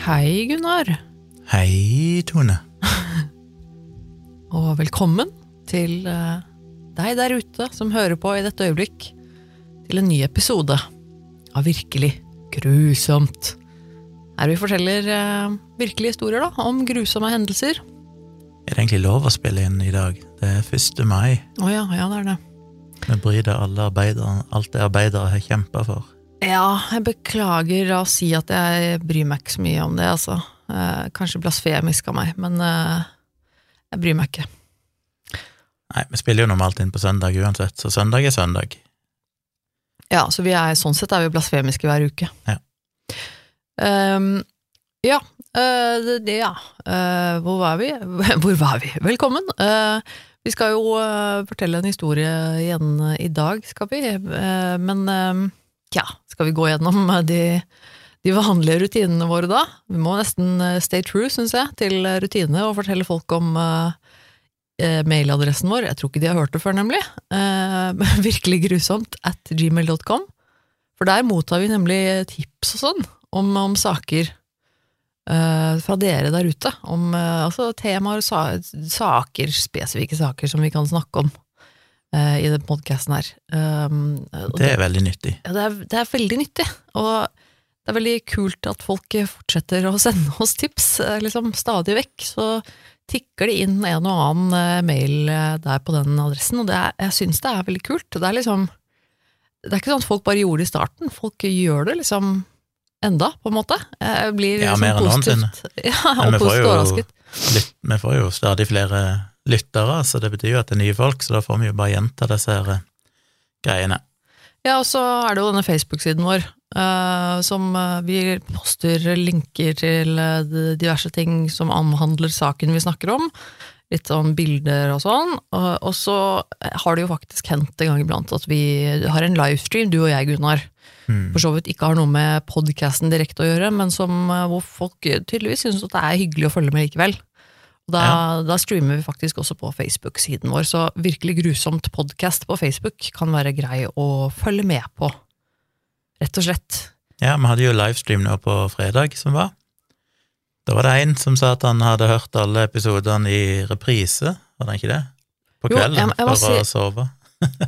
Hei, Gunnar, Hei, Tone. og velkommen til eh, deg der ute som hører på i dette øyeblikk, til en ny episode av Virkelig grusomt. Her vi forteller eh, virkelige historier da, om grusomme hendelser. Er det egentlig lov å spille inn i dag? Det er 1. mai. Å ja, ja, det er det. Vi bryter alle arbeidere, alt det arbeidere har kjempa for. Ja, jeg beklager å si at jeg bryr meg ikke så mye om det, altså. Eh, kanskje blasfemisk av meg, men eh, jeg bryr meg ikke. Nei, vi spiller jo normalt inn på søndag uansett, så søndag er søndag. Ja, så vi er, sånn sett er vi blasfemiske hver uke. Ja. Um, ja, uh, det, det, ja. Uh, hvor var vi? Hvor var vi? Velkommen. Uh, vi skal jo fortelle en historie igjen i dag, skal vi. Men eh, ja, skal vi gå gjennom de, de vanlige rutinene våre da? Vi må nesten eh, stay true, syns jeg, til rutinene og fortelle folk om eh, eh, mailadressen vår. Jeg tror ikke de har hørt det før, nemlig. Uh, virkelig grusomt at gmail.com. For der mottar vi nemlig tips og sånn om, om saker eh, fra dere der ute. Om eh, altså temaer, sa, saker, spesifikke saker som vi kan snakke om eh, i den podkasten her. Um, Det er veldig nyttig. ja, det, er, det er veldig nyttig, og det er veldig kult at folk fortsetter å sende oss tips, eh, liksom stadig vekk. Så tikker det inn en og annen eh, mail eh, der på den adressen, og det er, jeg syns det er veldig kult. Det er liksom Det er ikke sånn at folk bare gjorde det i starten, folk gjør det liksom enda, på en måte. Jeg blir Ja, liksom mer enn positivt Ja, og vi får jo-. Vi får jo stadig flere lyttere, så det betyr jo at det er nye folk, så da får vi jo bare gjenta disse her eh, greiene. Ja, og så er det jo denne Facebook-siden vår, uh, som eh, vi poster linker til diverse ting som anhandler saken vi snakker om. Litt om bilder og sånn. Og, og så har det jo faktisk hendt en gang iblant at vi har en livestream, du og jeg, Gunnar. Mm. For så vidt ikke har noe med podcasten direkte å gjøre, men som, hvor folk tydeligvis syns at det er hyggelig å følge med likevel. Og da, da streamer vi faktisk også på Facebook-siden vår, så virkelig grusomt podcast på Facebook kan være grei å følge med på. Rett og slett. Ja, vi hadde jo livestream nå på fredag som var. Da var det en som sa at han hadde hørt alle episodene i reprise, var det ikke det? På Jo, kvelden, jeg- jeg for å si- sove.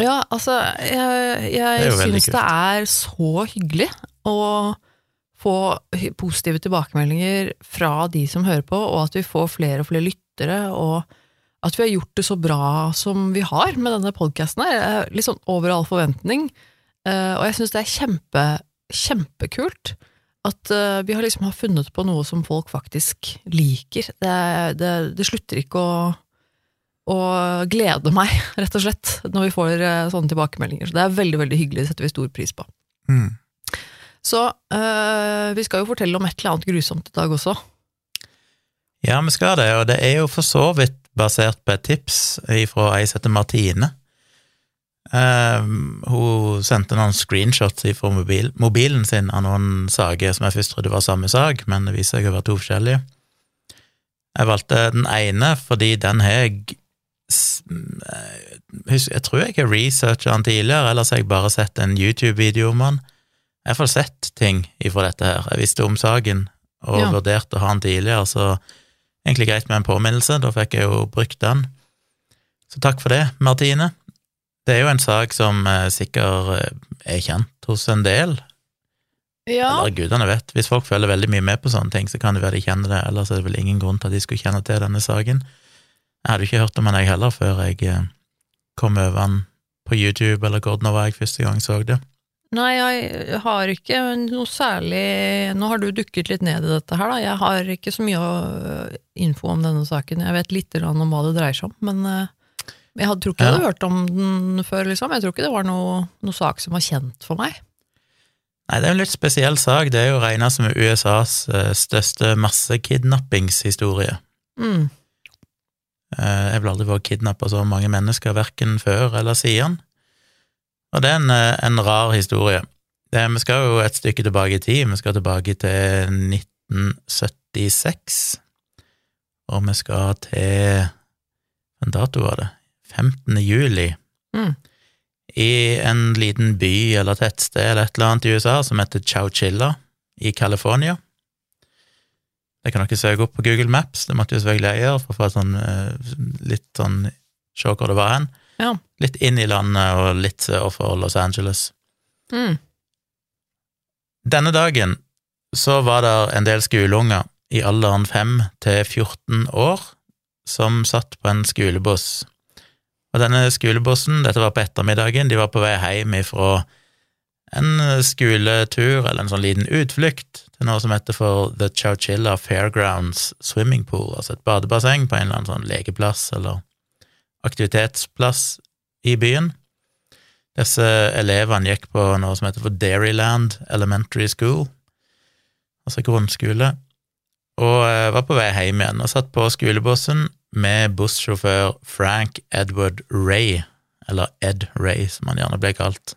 Ja, altså, jeg, jeg det syns det er så hyggelig å få positive tilbakemeldinger fra de som hører på, og at vi får flere og flere lyttere, og at vi har gjort det så bra som vi har med denne podkasten her. er Litt sånn over all forventning. Eh, Og jeg syns det er kjempe, kjempekult at eh, vi har liksom har funnet på noe som folk faktisk liker. Det, det, det slutter ikke å og glede meg, rett og slett, når vi får eh, sånne tilbakemeldinger. Så det er veldig veldig hyggelig, det setter vi stor pris på. Mm. Så øh, vi skal jo fortelle om et eller annet grusomt i dag også. Ja, vi skal det, og det er jo for så vidt basert på et tips fra ei som heter Martine. Uh, hun sendte noen screenshots fra mobil, mobilen sin av noen saker som jeg først trodde var samme sak, men det viser seg å være to forskjellige. Jeg valgte den ene fordi den har jeg eh, Jeg tror jeg har researcha den tidligere, ellers har jeg bare sett en YouTube-video om den. Jeg har iallfall sett ting ifra dette her. Jeg visste om saken og Ja. vurderte å ha den tidligere, så egentlig greit med en påminnelse. Da fikk jeg jo brukt den. Så takk for det, Martine. Det er jo en sak som eh, sikkert eh, er kjent hos en del. Ja, Eller gudene vet. Hvis folk følger veldig mye med på sånne ting, så kan det være de kjenner det, ellers er det vel ingen grunn til at de skulle kjenne til denne saken. Jeg hadde ikke hørt om den jeg heller, før jeg eh, kom over den på YouTube, eller hvor det nå var jeg første gang så det. Nei, jeg har ikke noe særlig Nå har du dukket litt ned i dette her, da. Jeg har ikke så mye øh, info om denne saken. Jeg vet litt grann om hva det dreier seg om, men øh, jeg hadde, tror ikke jeg hadde hørt om den før, liksom. Jeg tror ikke det var noe, noe sak som var kjent for meg. Nei, det er en litt spesiell sak. Det er jo regna som USAs eh, største massekidnappingshistorie. Mm. Eh, Jeg vil aldri få kidnappa så mange mennesker, verken før eller siden. Og det er en, eh, en rar historie. Det, vi skal jo et stykke tilbake i tid, vi skal tilbake til 1976, og vi skal til En dato var det? 15. juli. Mm. I en liten by eller tettsted eller et eller annet i USA som heter Chowchilla i California. Det kan dere søke opp på Google Maps, det måtte jo selvfølgelig jeg gjøre for å få sånn eh, litt sånn Se hvor det var hen. Ja. Litt inn i landet og litt sør for Los Angeles. Mm. Denne dagen så var det en del skoleunger i alderen 5 til 14 år som satt på en skolebuss. Og denne skolebussen, dette var på ettermiddagen, de var på vei hjem ifra en skoletur eller en sånn liten utflukt til noe som heter for The Chowchilla Fairgrounds Swimming Pool, altså et badebasseng på en eller annen sånn lekeplass eller aktivitetsplass i byen. Disse elevene gikk på noe som heter for Dairyland Elementary School, altså grunnskole, og eh, var på vei hjem igjen og satt på skolebussen med bussjåfør Frank Edward Ray, eller Ed Ray, som han gjerne ble kalt.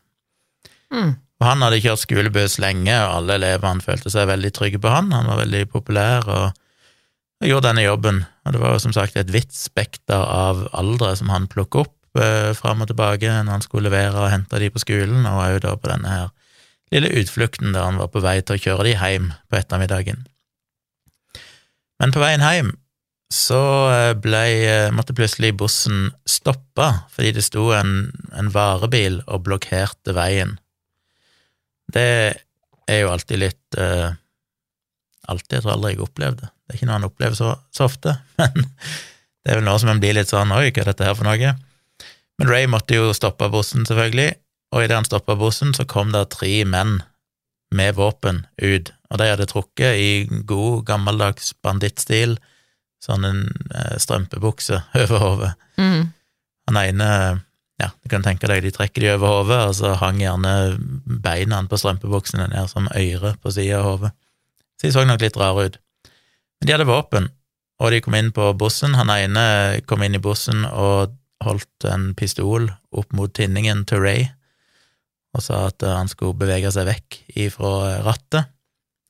Mm. Og han hadde kjørt skolebuss lenge, og alle elevene følte seg veldig trygge på han. Han var veldig populær og, og gjorde denne jobben. Og det var som sagt et vidt spekter av aldre som han plukket opp eh, fram og tilbake når han skulle levere og hente de på skolen, og òg da på denne her lille utflukten der han var på vei til å kjøre de hjem på ettermiddagen. Men på veien hjem så eh, ble, eh, måtte plutselig bussen stoppe fordi det sto en, en varebil og blokkerte veien. Det er jo alltid litt eh, Alltid, jeg tror aldri jeg har opplevd det. Det er ikke noe han opplever så, så ofte, men det er vel noe som en blir litt sånn Oi, hva er dette her for noe? Men Ray måtte jo stoppe bussen, selvfølgelig, og idet han stoppa bussen, så kom det tre menn med våpen ut, og de hadde trukket i god, gammeldags bandittstil sånn en eh, strømpebukse over hodet. Mm. Han ene, ja, du kan tenke deg, de trekker de over hodet, og så hang gjerne beina på strømpebuksene ned som øyre på sida av hodet. Så de så nok litt rare ut. Men de hadde våpen, og de kom inn på bussen. Han ene kom inn i bussen og holdt en pistol opp mot tinningen til Ray, og sa at han skulle bevege seg vekk ifra rattet.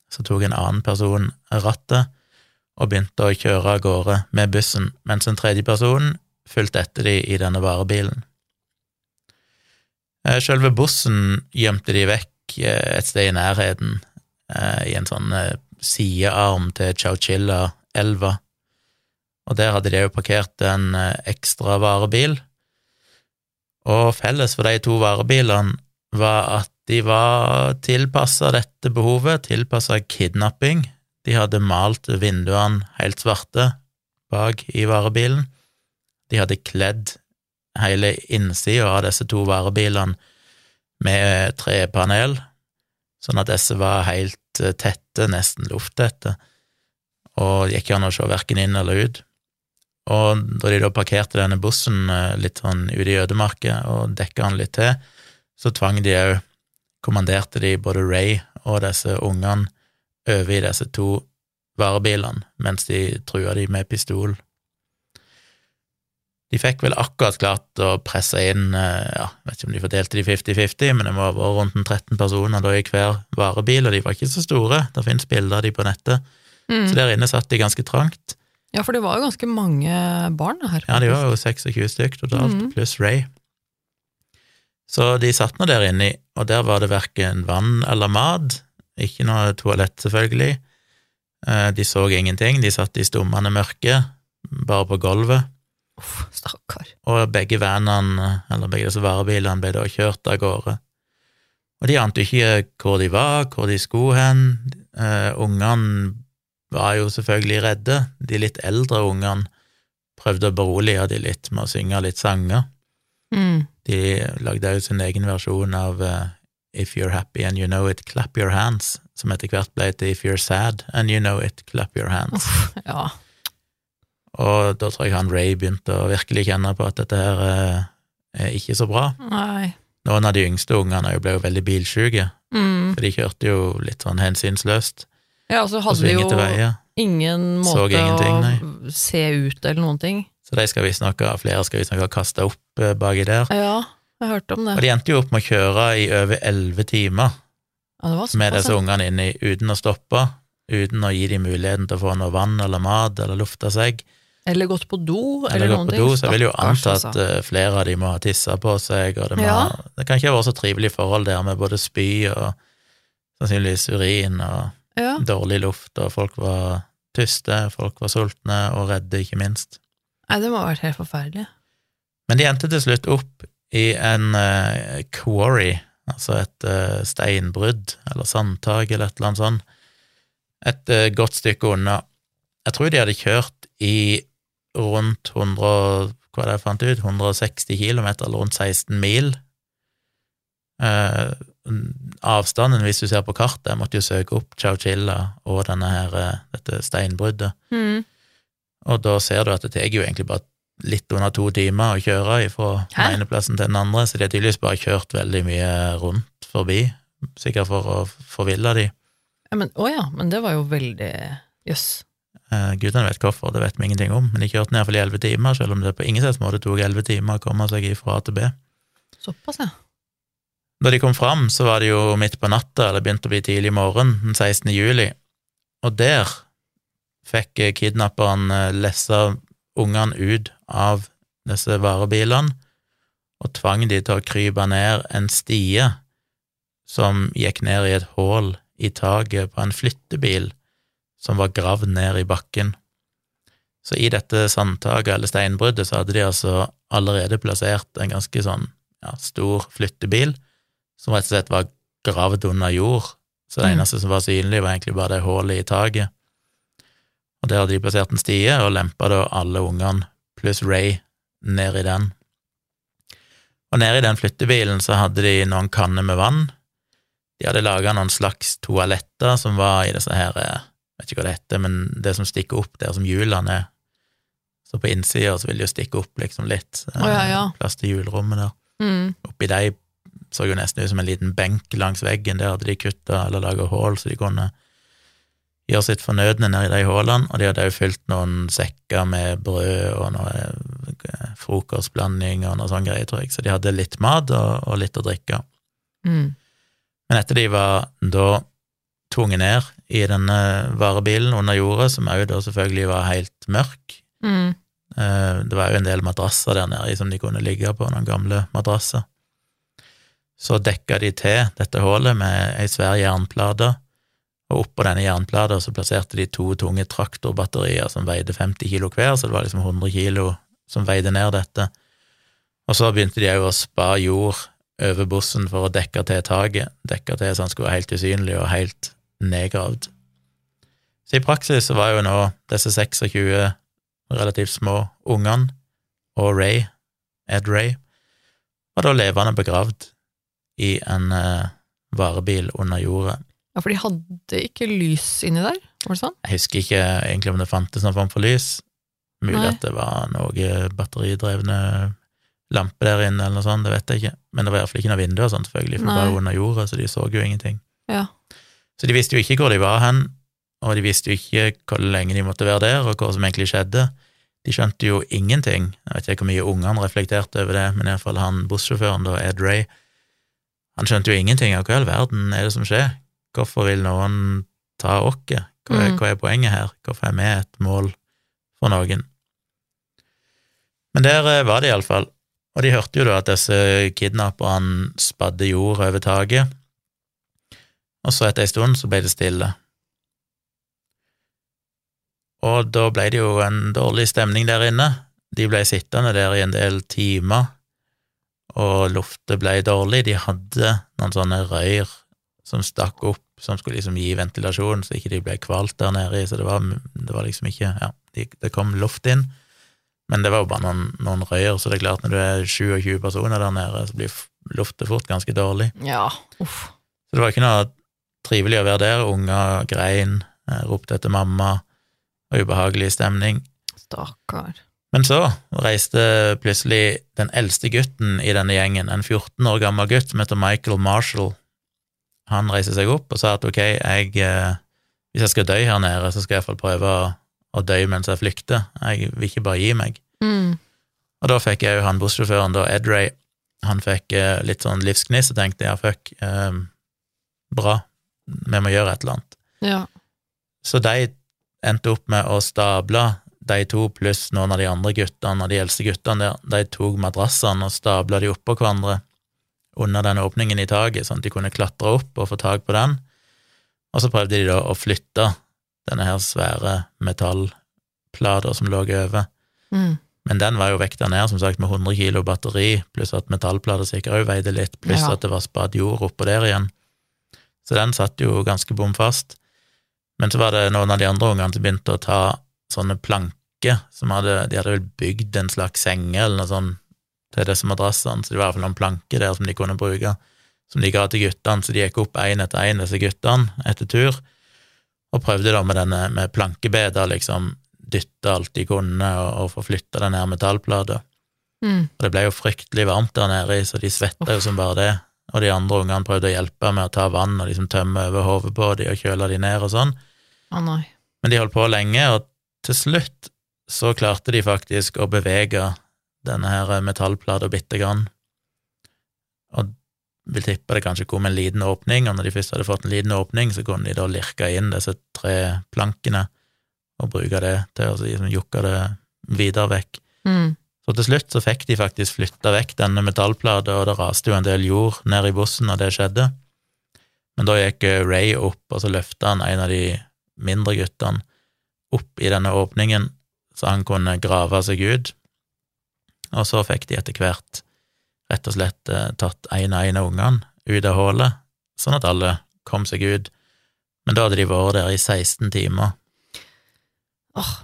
Så tok en annen person rattet og begynte å kjøre av gårde med bussen, mens en tredje person fulgte etter de i denne varebilen. Eh, Selve bussen gjemte de vekk eh, et sted i nærheten, eh, i en sånn sidearm til Chowchilla-elva, og der hadde de jo parkert en ekstra varebil, og felles for de to varebilene var at de var tilpassa dette behovet, tilpassa kidnapping. De hadde malt vinduene helt svarte bak i varebilen. De hadde kledd hele innsida av disse to varebilene med trepanel, sånn at disse var helt tette, nesten lufttette, og gikk an å se verken inn eller ut. Og da de da parkerte denne bussen litt sånn ute i ødemarka og dekka den litt til, så tvang de òg Kommanderte de både Ray og disse ungene over i disse to varebilene, mens de trua de med pistol. De fikk vel akkurat klart å presse inn, ja, vet ikke om de fordelte de 50-50, men det må ha vært rundt 13 personer da i hver varebil, og de var ikke så store, det finnes bilder av de på nettet, Mm. så der inne satt de ganske trangt. Ja, for det var jo ganske mange barn her. Ja, de var jo 26 stykk totalt, mm. pluss Ray. Så de satt nå der inni, og der var det verken vann eller mat, ikke noe toalett, selvfølgelig. Eh, De så ingenting, de satt i stummende mørke, bare på gulvet, Uff, stakkar. og begge vanene, eller begge disse varebilene, ble da kjørt av gårde. Og de ante ikke hvor de var, hvor de skulle hen. Eh, ungene var jo selvfølgelig redde, de litt eldre ungene prøvde å berolige de litt med å synge litt sanger. Mm. De lagde jo sin egen versjon av eh, If You're Happy and You Know It, Clap Your Hands, som etter hvert ble til If You're Sad and You Know It, Clap Your Hands. Ja. Og da tror jeg han Ray begynte å virkelig kjenne på at dette her eh, er ikke så bra. Nei. Noen av de yngste ungene ble jo veldig bilsjuke, Mm. for de kjørte jo litt sånn hensynsløst Ja, og så hadde de jo ingen måte å se ut eller noen ting. Så de skal visstnok ha, flere skal visstnok ha kasta opp eh, baki der. Ja, jeg hørte om det. Og de endte jo opp med å kjøre i over elleve timer Ja, det var med disse ungene inni uten å stoppe, uten å gi dem muligheten til å få noe vann eller mat eller lufte seg, Eller gått på do, eller, eller gå noen på ting. do, så jeg vil jo anta at eh, flere av dem må ha tissa på seg, og det, må Ja. det kan ikke ha vært så trivelig forhold der med både spy og sannsynligvis urin og Ja, dårlig luft, og folk var tyste, folk var sultne og redde, ikke minst. Nei, det må ha vært helt forferdelig. Men de endte til slutt opp i en uh, quarry, altså et uh, steinbrudd eller sandtak eller et eller annet sånt, et uh, godt stykke unna. Jeg tror de hadde kjørt i rundt 100, hva det jeg fant ut, 160 km, eller rundt 16 mil. avstanden, hvis du ser på kartet, jeg måtte jo søke opp Chowchilla og denne her, dette steinbruddet, Mm. og da ser du at det tar jo egentlig bare litt under to timer å kjøre fra den ene plassen til den andre, så de har tydeligvis bare kjørt veldig mye rundt forbi, sikkert for å forville de. Ja, men, å ja, men det var jo veldig Jøss. Eh, Gudene vet hvorfor, det vet vi ingenting om, men de kjørte ned iallfall i elleve timer, selv om det på ingen slags måte tok elleve timer å komme seg fra A til B. Såpass, ja. Da de kom fram, så var det jo midt på natta, eller begynte å bli tidlig morgen, den 16. juli, og der fikk eh, kidnapperen eh, lessa ungene ut av disse varebilene og tvang de til å krype ned en stie som gikk ned i et hull i taket på en flyttebil som var gravd ned i bakken. Så i dette sandtaket, eller steinbruddet, så hadde de altså allerede plassert en ganske sånn ja, stor flyttebil, som rett og slett var gravd under jord. Så det Mm. eneste som var synlig, var egentlig bare det hullet i taket. Og der hadde de plassert en stie, og lempa da alle ungene pluss Ray ned i den. Og nede i den flyttebilen så hadde de noen kanner med vann. De hadde laga noen slags toaletter som var i disse her eh, Vet ikke hva det heter, men det som stikker opp der som hjulene er. Så på innsida så vil det jo stikke opp liksom litt. oh, ja, ja. Plass til hjulrommet der. Mm. Oppi de så jo nesten ut som en liten benk langs veggen. Der hadde de kutta eller laga hull så de kunne gjøre sitt fornødne nedi de hullene, og de hadde òg fylt noen sekker med brød og noe eh, frokostblanding og noe sånn greier, tror jeg. Så de hadde litt mat og, og litt å drikke. Mm. Men etter de var da tvunget ned i denne varebilen under jordet, som òg da selvfølgelig var helt mørk, Mm. Eh, Det var jo en del madrasser der nede som de kunne ligge på, noen gamle madrasser. Så dekka de til dette hullet med ei svær jernplate, og oppå denne jernplata så plasserte de to tunge traktorbatterier som veide 50 kilo hver, så det var liksom 100 kilo som veide ned dette. Og så begynte de òg å spa jord over bussen for å dekke til taket, dekke til så han skulle være helt usynlig og helt nedgravd. Så i praksis så var jo nå disse 26 relativt små ungene, og Ray, Ed Ray, var da levende begravd i en uh, varebil under jordet. Ja, for de hadde ikke lys inni der, var det sånn? Jeg husker ikke egentlig om det fantes noen form for lys. Mulig Nei. at det var noe batteridrevne lamper der inne, eller noe sånt, det vet jeg ikke. Men det var iallfall ikke noe vinduer, sånn, selvfølgelig, for det var under jordet, så de så jo ingenting. Ja. Så de visste jo ikke hvor de var hen, og de visste jo ikke hvor lenge de måtte være der, og hva som egentlig skjedde. De skjønte jo ingenting. Jeg vet ikke hvor mye ungene reflekterte over det, men iallfall han bussjåføren, da, Ed Ray, han skjønte jo ingenting av hva i all verden er det som skjer. Hvorfor vil noen ta oss? Hva, Mm. hva er poenget her? Hvorfor er vi et mål for noen? Men der eh, var de iallfall, og de hørte jo da at disse kidnapperne spadde jord over taket, og så etter ei stund så ble det stille. Og da ble det jo en dårlig stemning der inne. De ble sittende der i en del timer, og luftet ble dårlig. De hadde noen sånne røyr som stakk opp, som skulle liksom gi ventilasjon, så ikke de ble kvalt der nede i, så det var, det var liksom ikke Ja, det kom luft inn, men det var jo bare noen, noen røyr, så det er klart, når du er 27 personer der nede, så blir luftet fort ganske dårlig. Ja, uff. Så det var ikke noe trivelig å være der. Unger grein, eh, ropte etter mamma, og ubehagelig stemning. Stakkar. Men så reiste plutselig den eldste gutten i denne gjengen, en 14 år gammel gutt som heter Michael Marshall. Han reiste seg opp og sa at ok, jeg, eh, hvis jeg skal dø her nede, så skal jeg iallfall prøve å, å dø mens jeg flykter. Jeg vil ikke bare gi meg. Mm. Og da fikk jeg jo han bussjåføren, da, Ed Ray, han fikk eh, litt sånn livsgnist og tenkte ja, fuck, eh, bra, vi må gjøre et eller annet. Ja. Så de endte opp med å stable de to pluss noen av de andre guttene og de eldste guttene der, de tok madrassene og stabla de oppå hverandre under den åpningen i taket, sånn at de kunne klatre opp og få tak på den. Og så prøvde de da å flytte denne her svære metallplata som lå over. Mm. Men den var jo vekta ned, som sagt, med 100 kilo batteri, pluss at metallplata sikkert òg veide litt, pluss Ja. at det var spadd jord oppå der igjen. Så den satt jo ganske bom fast. Men så var det noen av de andre ungene som begynte å ta sånne planker som hadde De hadde vel bygd en slags senge eller noe sånt til disse madrassene, så det var i hvert fall noen planker der som de kunne bruke, som de ga til guttene, så de gikk opp én etter én, disse guttene, etter tur, og prøvde da med denne med plankebeder, liksom dytte alt de kunne, og, og få flytta den her metallplata. Mm. Og det ble jo fryktelig varmt der nede, så de svetta jo som bare det. Og de andre ungene prøvde å hjelpe med å ta vann og liksom tømme over hodet på de og kjøle de ned og sånn. Å nei. Men de holdt på lenge, og til slutt så klarte de faktisk å bevege denne her metallplata bitte grann. Og vil tippe det kanskje kom en liten åpning, og når de først hadde fått en liten åpning, så kunne de da lirke inn disse tre plankene og bruke det til å liksom jukke det videre vekk. Mm. Så til slutt så fikk de faktisk flytta vekk denne metallplata, og det raste jo en del jord ned i bussen når det skjedde. Men da gikk eh, Ray opp, og så løfta han en av de mindre guttene opp i denne åpningen, så han kunne grave seg ut. Og så fikk de etter hvert rett og slett eh, tatt en og en av ungene ut av hullet, sånn at alle kom seg ut. Men da hadde de vært der i 16 timer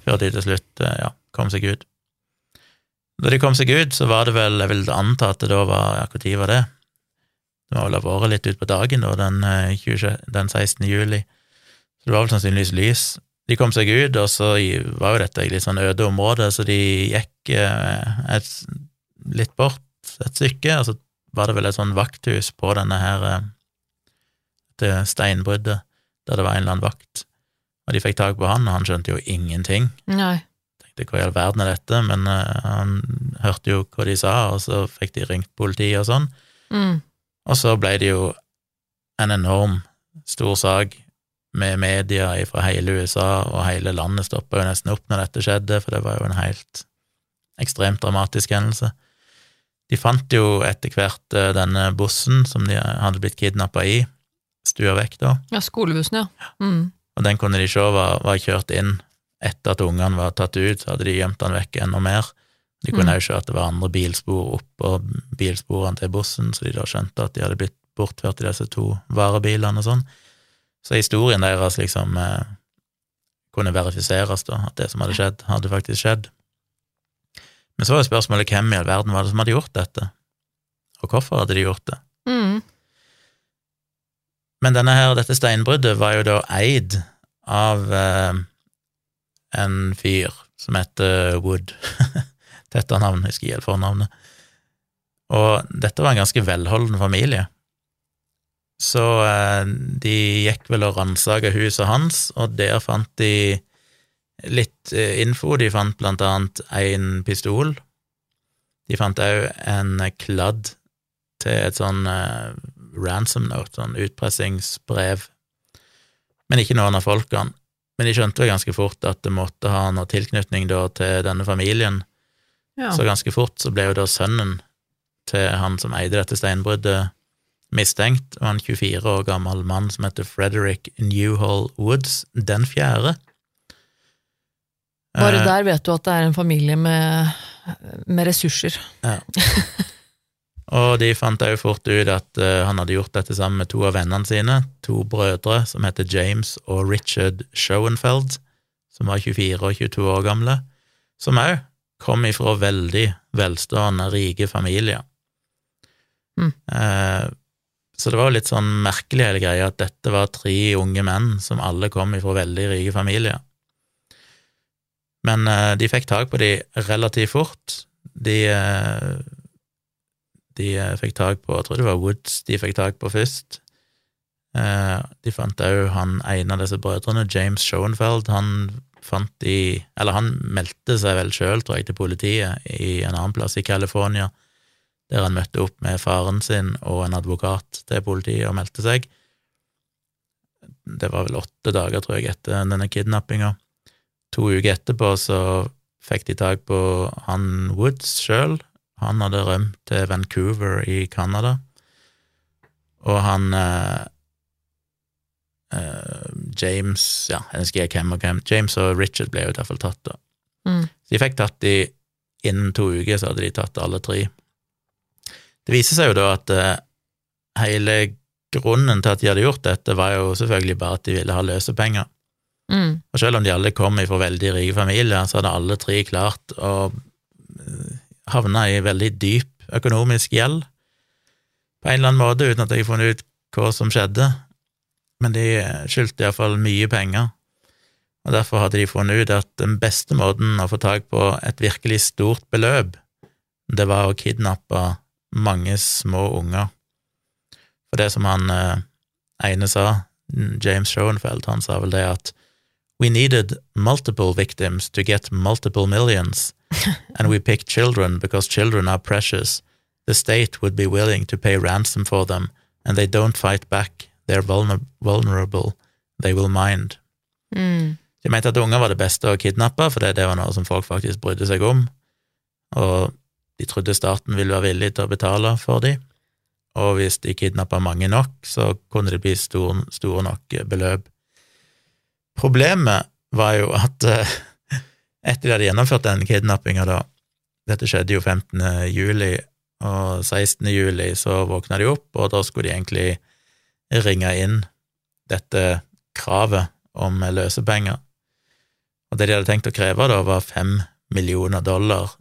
før de til slutt eh, ja, kom seg ut. Da de kom seg ut, så var det vel, jeg vil anta at det da var Ja, når var det? Det må vel ha vært litt utpå dagen, da, den, 20, den 16. juli. Så det var vel sannsynligvis lys. De kom seg ut, og så var jo dette et litt sånn øde område, så de gikk eh, et, litt bort et stykke, og så var det vel et sånn vakthus på denne her eh, det steinbruddet, der det var en eller annen vakt. Og de fikk tak på han, og han skjønte jo ingenting nei. Tenkte hva i all verden er dette, men eh, han hørte jo hva de sa, og så fikk de ringt politiet og sånn. Mm. Og så ble det jo en enorm stor sak med media fra hele USA, og hele landet stoppa jo nesten opp når dette skjedde, for det var jo en helt ekstremt dramatisk hendelse. De fant jo etter hvert eh, denne bussen som de hadde blitt kidnappa i, stua vekk da, Ja, skolebussen, ja. Mm. og den kunne de se var, var kjørt inn etter at ungene var tatt ut, så hadde de gjemt han vekk enda mer. De kunne Mm. òg se at det var andre bilspor oppå bilsporene til bussen, så de da skjønte at de hadde blitt bortført i disse to varebilene og sånn. Så historien deres liksom eh, kunne verifiseres, da, at det som hadde skjedd, hadde faktisk skjedd. Men så var jo spørsmålet hvem i all verden var det som hadde gjort dette, og hvorfor hadde de gjort det? Mm. Men denne her, dette steinbruddet var jo da eid av eh, en fyr som heter Wood. Dette navn, husker jeg helt fornavnet. Og dette var en ganske velholden familie. Så eh, de gikk vel og ransaka huset hans, og der fant de litt eh, info. De fant blant annet en pistol. De fant òg en kladd til et sånn eh, ransom note, sånn utpressingsbrev, men ikke noen av folkene. Men de skjønte jo ganske fort at det måtte ha noe tilknytning da til denne familien, Ja. så ganske fort så ble jo da sønnen til han som eide dette steinbruddet, mistenkt, og en 24 år gammel mann som heter Frederick Newhall Woods, den fjerde. Bare Eh, der vet du at det er en familie med, med ressurser. Og de fant òg fort ut at uh, han hadde gjort dette sammen med to av vennene sine, to brødre som heter James og Richard Schoenfeld, som var 24 og 22 år gamle, som òg kom ifra veldig velstående, rike familier. Mm. Uh, så det var jo litt sånn merkelig hele greia at dette var tre unge menn som alle kom ifra veldig rike familier. Men uh, de fikk tak på de relativt fort. De de eh, fikk tak på, jeg tror det var Woods de fikk tak på først. Eh, de fant òg han ene av disse brødrene, James Schoenfeld, han fant de Eller han meldte seg vel sjøl, tror jeg, til politiet i en annen plass i California, der han møtte opp med faren sin og en advokat til politiet og meldte seg. Det var vel åtte dager, tror jeg, etter denne kidnappinga. To uker etterpå så fikk de tak på han Woods sjøl, han hadde rømt til Vancouver i Canada, og han eh, eh, James Ja, jeg husker ikke hvem og hvem. James og Richard ble jo i hvert fall tatt, da. Mm. Så de fikk tatt de innen to uker, så hadde de tatt alle tre. Det viser seg jo da at eh, hele grunnen til at de hadde gjort dette, var jo selvfølgelig bare at de ville ha løsepenger. Mm. Og selv om de alle kom fra veldig rike familier, så hadde alle tre klart å havne i veldig dyp økonomisk gjeld på en eller annen måte, uten at jeg har funnet ut hva som skjedde. Men de skyldte iallfall mye penger, og derfor hadde de funnet ut at den beste måten å få tak på et virkelig stort beløp, det var å kidnappe mange små unger. For det som han eh, ene sa, James Schoenfeld, han sa vel det at We needed multiple victims to get multiple millions, and we pick children because children are precious. The state would be willing to pay ransom for them, and they don't fight back. They're vulner vulnerable. They will mind. Mm. De mente at unger var det beste å kidnappe, for det var noe som folk faktisk brydde seg om, og de trodde staten ville være villig til å betale for dem, og hvis de kidnappa mange nok, så kunne det bli stor, store nok beløp. Problemet var jo at eh, etter de hadde gjennomført den kidnappinga, da, dette skjedde jo 15. juli, og 16. juli så våkna de opp, og da skulle de egentlig ringe inn dette kravet om løsepenger. Og det de hadde tenkt å kreve, da, var fem millioner dollar,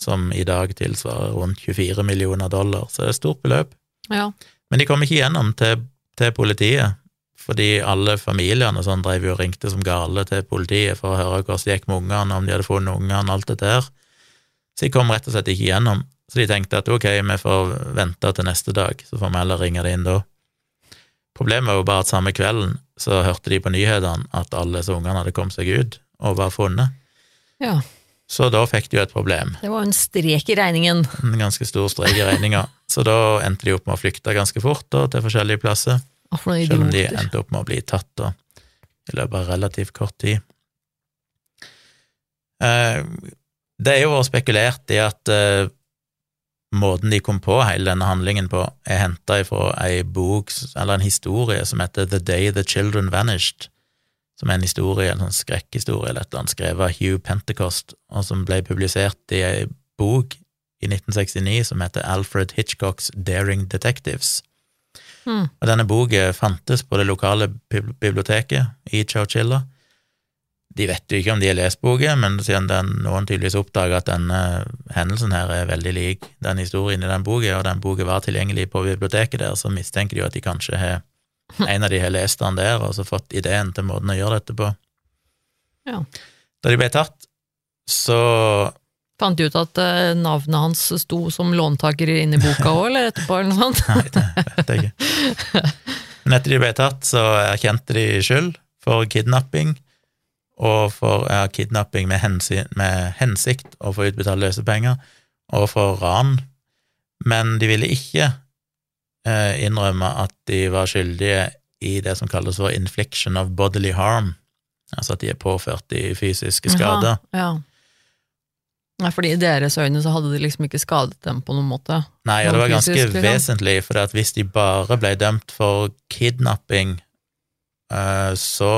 som i dag tilsvarer rundt 24 millioner dollar, så det er et stort beløp. Ja. Men de kom ikke gjennom til, til politiet, fordi alle familiene sånn drev og ringte som gale til politiet for å høre hvordan det gikk med ungene, om de hadde funnet ungene, alt dette her. Så de kom rett og slett ikke gjennom. Så de tenkte at ok, vi får vente til neste dag, så får vi heller ringe det inn da. Problemet var jo bare at samme kvelden så hørte de på nyhetene at alle disse ungene hadde kommet seg ut og var funnet. ja. Så da fikk de jo et problem. Det var en strek i regningen. En ganske stor strek i regninga. Så da endte de opp med å flykte ganske fort da, til forskjellige plasser. Selv om de endte opp med å bli tatt da, i løpet av relativt kort tid. Eh, Det er jo spekulert i at eh, måten de kom på hele denne handlingen på, er henta ifra ei bok, eller en historie, som heter The Day the Children Vanished, som er en historie, en sånn skrekkhistorie eller et eller annet, skrevet av Hugh Pentecost, og som ble publisert i ei bok i 1969 som heter Alfred Hitchcocks Daring Detectives. Mm. Og denne boka fantes på det lokale biblioteket i Chowchilla. De vet jo ikke om de har lest boka, men siden den, noen tydeligvis oppdaga at denne hendelsen her er veldig lik den historien i den boka, og den boka var tilgjengelig på biblioteket der, så mistenker de jo at de kanskje har en av de har lest den der, og så fått ideen til måten å gjøre dette på. Ja. Da de ble tatt, så Fant de ut at eh, navnet hans sto som låntaker inne i boka òg, eller etterpå, eller noe sånt? Nei, det vet jeg ikke. Men etter de ble tatt, så erkjente de skyld for kidnapping, og for ja, kidnapping med, hensi, med hensikt å få utbetalt løsepenger, og for ran, men de ville ikke eh, innrømme at de var skyldige i det som kalles for infliction of bodily harm, altså at de er påført i fysiske skader. Ja, ja. Nei, fordi i deres øyne så hadde de liksom ikke skadet dem på noen måte. Nei, og det var ganske fysisk, liksom. vesentlig, for at hvis de bare ble dømt for kidnapping, eh, så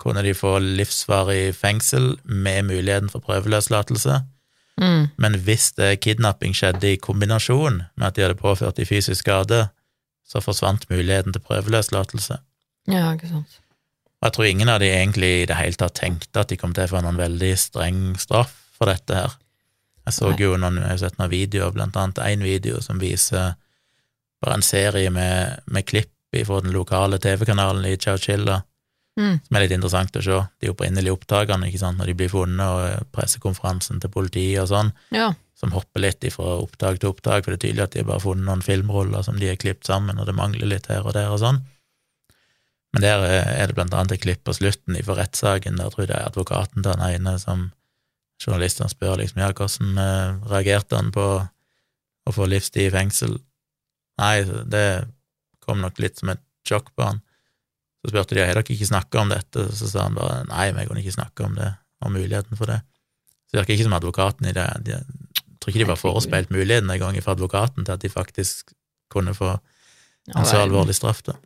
kunne de få livsvarig fengsel med muligheten for prøveløslatelse. Mm. Men hvis det kidnapping skjedde i kombinasjon med at de hadde påført de fysisk skade, så forsvant muligheten til prøveløslatelse. Ja, ikke sant. Og jeg tror ingen av de egentlig i det hele tatt tenkte at de kom til å få noen veldig streng straff for dette her. Jeg så Nei. jo noen, jeg har sett noen videoer, blant annet en video som viser bare en serie med, med klipp fra den lokale TV-kanalen i Chowchilla, Mm. som er litt interessant å se. De opprinnelige opptakene, ikke sant, når de blir funnet, og pressekonferansen til politiet og sånn, Ja. som hopper litt fra opptak til opptak, for det er tydelig at de har funnet noen filmroller som de har klippet sammen, og det mangler litt her og der og sånn. Men der er det blant annet et klipp på slutten fra rettssaken, der tror jeg det er advokaten til han ene som journalistene spør liksom, ja, hvordan eh, reagerte han på å få livstid i fengsel? Nei, det kom nok litt som et sjokk på han. Så spurte de har dere ikke snakka om dette, så sa han bare nei, vi kunne ikke snakke om det, om muligheten for det. Så det virker ikke som advokaten i det. De, jeg tror ikke de var forespeilt muligheten en gang fra advokaten til at de faktisk kunne få en så alvorlig straff, da.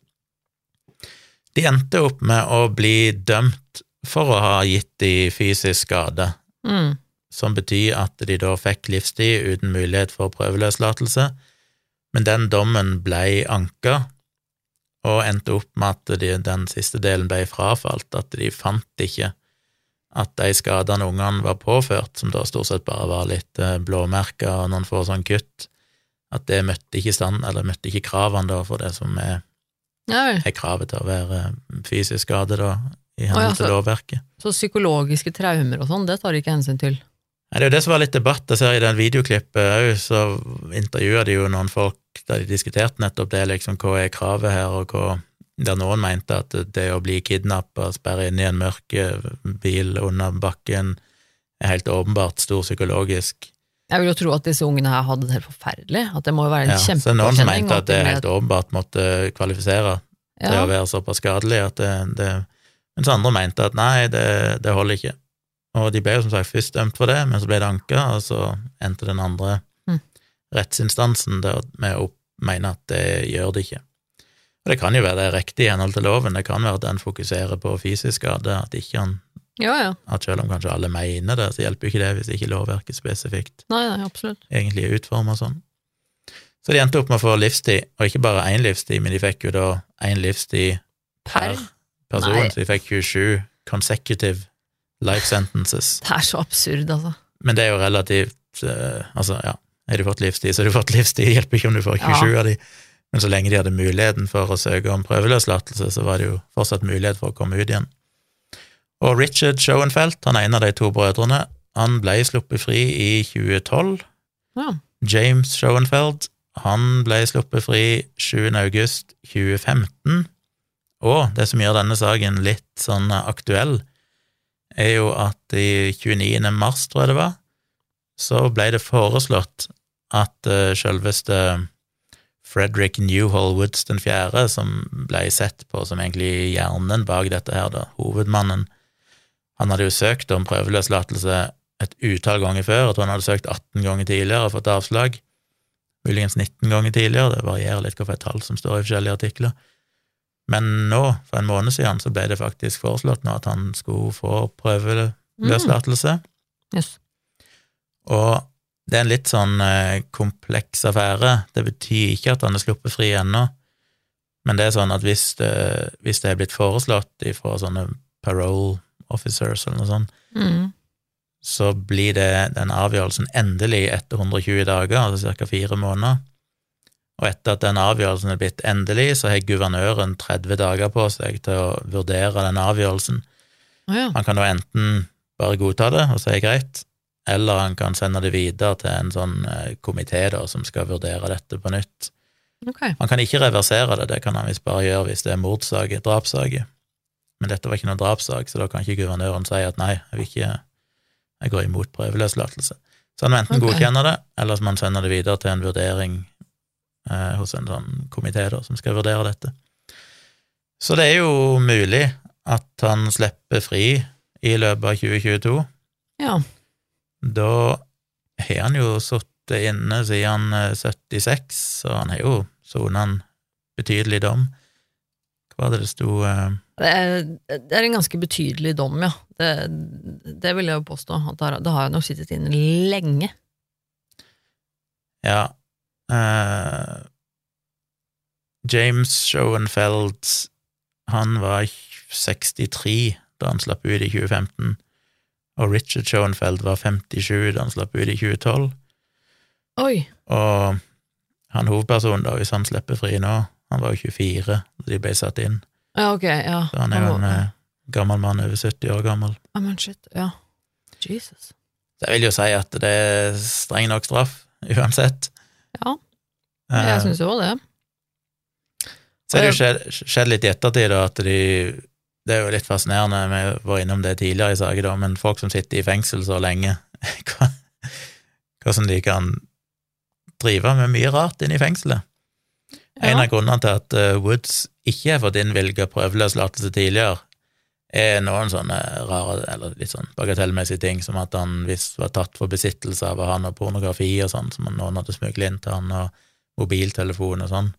De endte opp med å bli dømt for å ha gitt de fysisk skade, Mm. som betyr at de da fikk livstid uten mulighet for prøveløslatelse, men den dommen ble anka, og endte opp med at de, den siste delen ble frafalt, at de fant ikke at de skadene ungene var påført, som da stort sett bare var litt eh, blåmerker og noen få sånn kutt, at det møtte ikke stand, eller møtte ikke kravene da for det som er, er kravet til å være fysisk skade, da, i henhold til så- lovverket. Så psykologiske traumer og sånn, det tar de ikke hensyn til. Nei, Det er jo det som var litt debatt. Jeg ser I den videoklippet òg, så intervjua de jo noen folk der de diskuterte nettopp det, liksom hva er kravet her, og hva Der noen mente at det å bli kidnappa, sperre inne i en mørk eh, bil under bakken, er helt åpenbart stor psykologisk. Jeg vil jo tro at disse ungene her hadde det helt forferdelig. At det må jo være en Ja, så er noen som mente at det de- helt åpenbart måtte kvalifisere til å være såpass skadelig at det, det Mens andre mente at nei, det, det holder ikke. Og de ble jo som sagt først dømt for det, men så ble det anka, og så endte den andre Mm. rettsinstansen der med å mene at det gjør det ikke. Og det kan jo være det er riktig i henhold til loven, det kan være at den fokuserer på fysisk skade, at ikke han ja, ja. at selv om kanskje alle mener det, så hjelper jo ikke det hvis ikke lovverket spesifikt Nei, nei, absolutt. egentlig er utforma sånn. Så de endte opp med å få livstid, og ikke bare én livstid, men de fikk jo da én livstid per Per. Person, Nei. så de fikk 27 consecutive life sentences. Det er så absurd, altså. Men det er jo relativt uh, Altså, ja, har du fått livstid, så har du fått livstid, det hjelper ikke om du får 27 av de. Men så lenge de hadde muligheten for å søke om prøveløslatelse, så var det jo fortsatt mulighet for å komme ut igjen. Og Richard Schoenfeldt, han er en av de to brødrene, han ble sluppet fri i 2012. Ja. James Schoenfeld, han ble sluppet fri 7. august 2015. Og det som gjør denne saken litt sånn aktuell, er jo at i 29. mars, tror jeg det var, så ble det foreslått at uh, selveste Frederick Newhall Woods den fjerde, som ble sett på som egentlig hjernen bak dette her, da, hovedmannen, han hadde jo søkt om prøveløslatelse et utall ganger før, jeg tror han hadde søkt 18 ganger tidligere og fått avslag, muligens 19 ganger tidligere, det varierer litt hvilket tall som står i forskjellige artikler. Men nå, for en måned siden, så ble det faktisk foreslått nå at han skulle få prøveløslatelse. Yes. Og det er en litt sånn eh, kompleks affære. Det betyr ikke at han er sluppet fri ennå, men det er sånn at hvis det, hvis det er blitt foreslått fra sånne parole officers eller noe sånt, Mm. så blir det den avgjørelsen endelig etter 120 dager, altså ca. fire måneder. Og etter at den avgjørelsen er blitt endelig, så har guvernøren 30 dager på seg til å vurdere den avgjørelsen. Oh, ja. Han kan da enten bare godta det og si greit, eller han kan sende det videre til en sånn eh, komité som skal vurdere dette på nytt. Okay. Han kan ikke reversere det, det kan han visst bare gjøre hvis det er mordsak, drapssak. Men dette var ikke noen drapssak, så da kan ikke guvernøren si at nei, jeg ikke jeg går imot prøveløslatelse. Så han må enten okay. godkjenne det, eller så må han sende det videre til en vurdering eh, hos en sånn komité da, som skal vurdere dette. Så det er jo mulig at han slipper fri i løpet av 2022. Ja. Da har han jo sittet inne siden eh, 76, så han har jo sona en betydelig dom. Hva var det det sto eh, Det er, det er en ganske betydelig dom, ja. Det, det vil jeg jo påstå. At det har jeg nok sittet inne lenge. Ja eh, James Schoenfeld Han var 63 da han slapp ut i 2015, og Richard Schoenfeld var 57 da han slapp ut i 2012. Oi! Og han hovedpersonen, da, hvis han slipper fri nå, han var jo 24 da de ble satt inn. Ja, ok, ja. Så han er jo en eh, gammel mann over 70 år gammel. Ja, men shit, ja. Jesus. Så jeg vil jo si at det er streng nok straff, uansett. Ja, jeg jeg syns jo det. Så det jo skjedd, litt i ettertid, da, at de Det er jo litt fascinerende, vi var innom det tidligere i saken, da, men folk som sitter i fengsel så lenge, hva, hvordan de kan drive med mye rart inne i fengselet. En av grunnene til at eh, Woods ikke har fått innvilga prøveløslatelse tidligere, er noen sånne rare, eller litt sånn bagatellmessige ting, som at han visst var tatt for besittelse av å ha noe pornografi og sånn, som noen hadde smuglet inn til han, og mobiltelefon og sånn,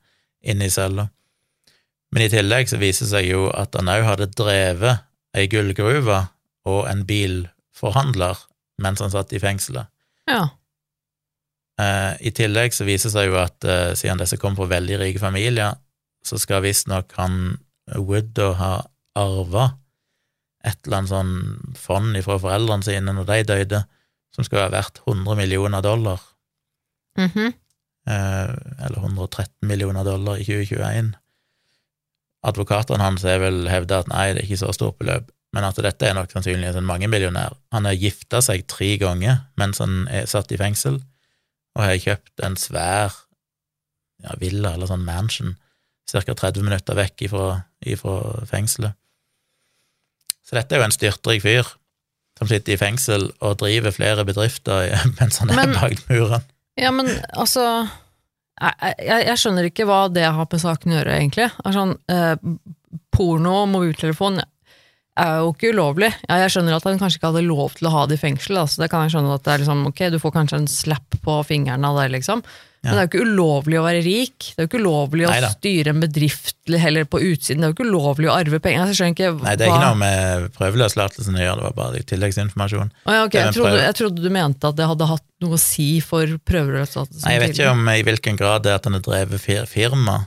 inne i cella. Men i tillegg så viser det seg jo at han òg hadde drevet ei gullgruve og en bilforhandler mens han satt i fengselet. Ja. Eh, I tillegg så viser det seg jo at eh, siden disse kom fra veldig rike familier, så skal visstnok han Wood da ha arva et eller annet sånn fond fra foreldrene sine når de døde, som skulle være verdt 100 millioner dollar, Mhm. eh, eller 113 millioner dollar i 2021. Advokatene hans har vel hevda at nei, det er ikke så stort beløp, men at dette er nok sannsynligvis en mangemillionær. Han har gifta seg tre ganger mens han er satt i fengsel, og har kjøpt en svær ja, villa eller sånn mansion ca. 30 minutter vekk ifra, ifra fengselet. Så dette er jo en styrtrik fyr som sitter i fengsel og driver flere bedrifter mens han er Men- bak muren. Ja, men altså jeg, jeg, jeg skjønner ikke hva det har med saken å gjøre, egentlig. Er sånn, eh, porno og mobiltelefon er jo ikke ulovlig. Ja, jeg skjønner at han kanskje ikke hadde lov til å ha det i fengsel. Altså, det kan jeg skjønne at det er liksom, ok, Du får kanskje en slapp på fingeren av det, liksom. Men det er jo ikke ulovlig å være rik. Det er jo ikke ulovlig å Neida. styre en bedrift heller på utsiden. Det er jo ikke ulovlig å arve penger. Altså, Jeg skjønner ikke Nei, det er ikke hva- noe med prøveløslatelsen å gjøre, det var bare tilleggsinformasjon. Å ja, ok, er jeg, trodde, prøve. jeg trodde du mente at det hadde hatt noe å si for prøveløslatelsen? Nei, jeg vet ikke om i hvilken grad det er at han har drevet fir firma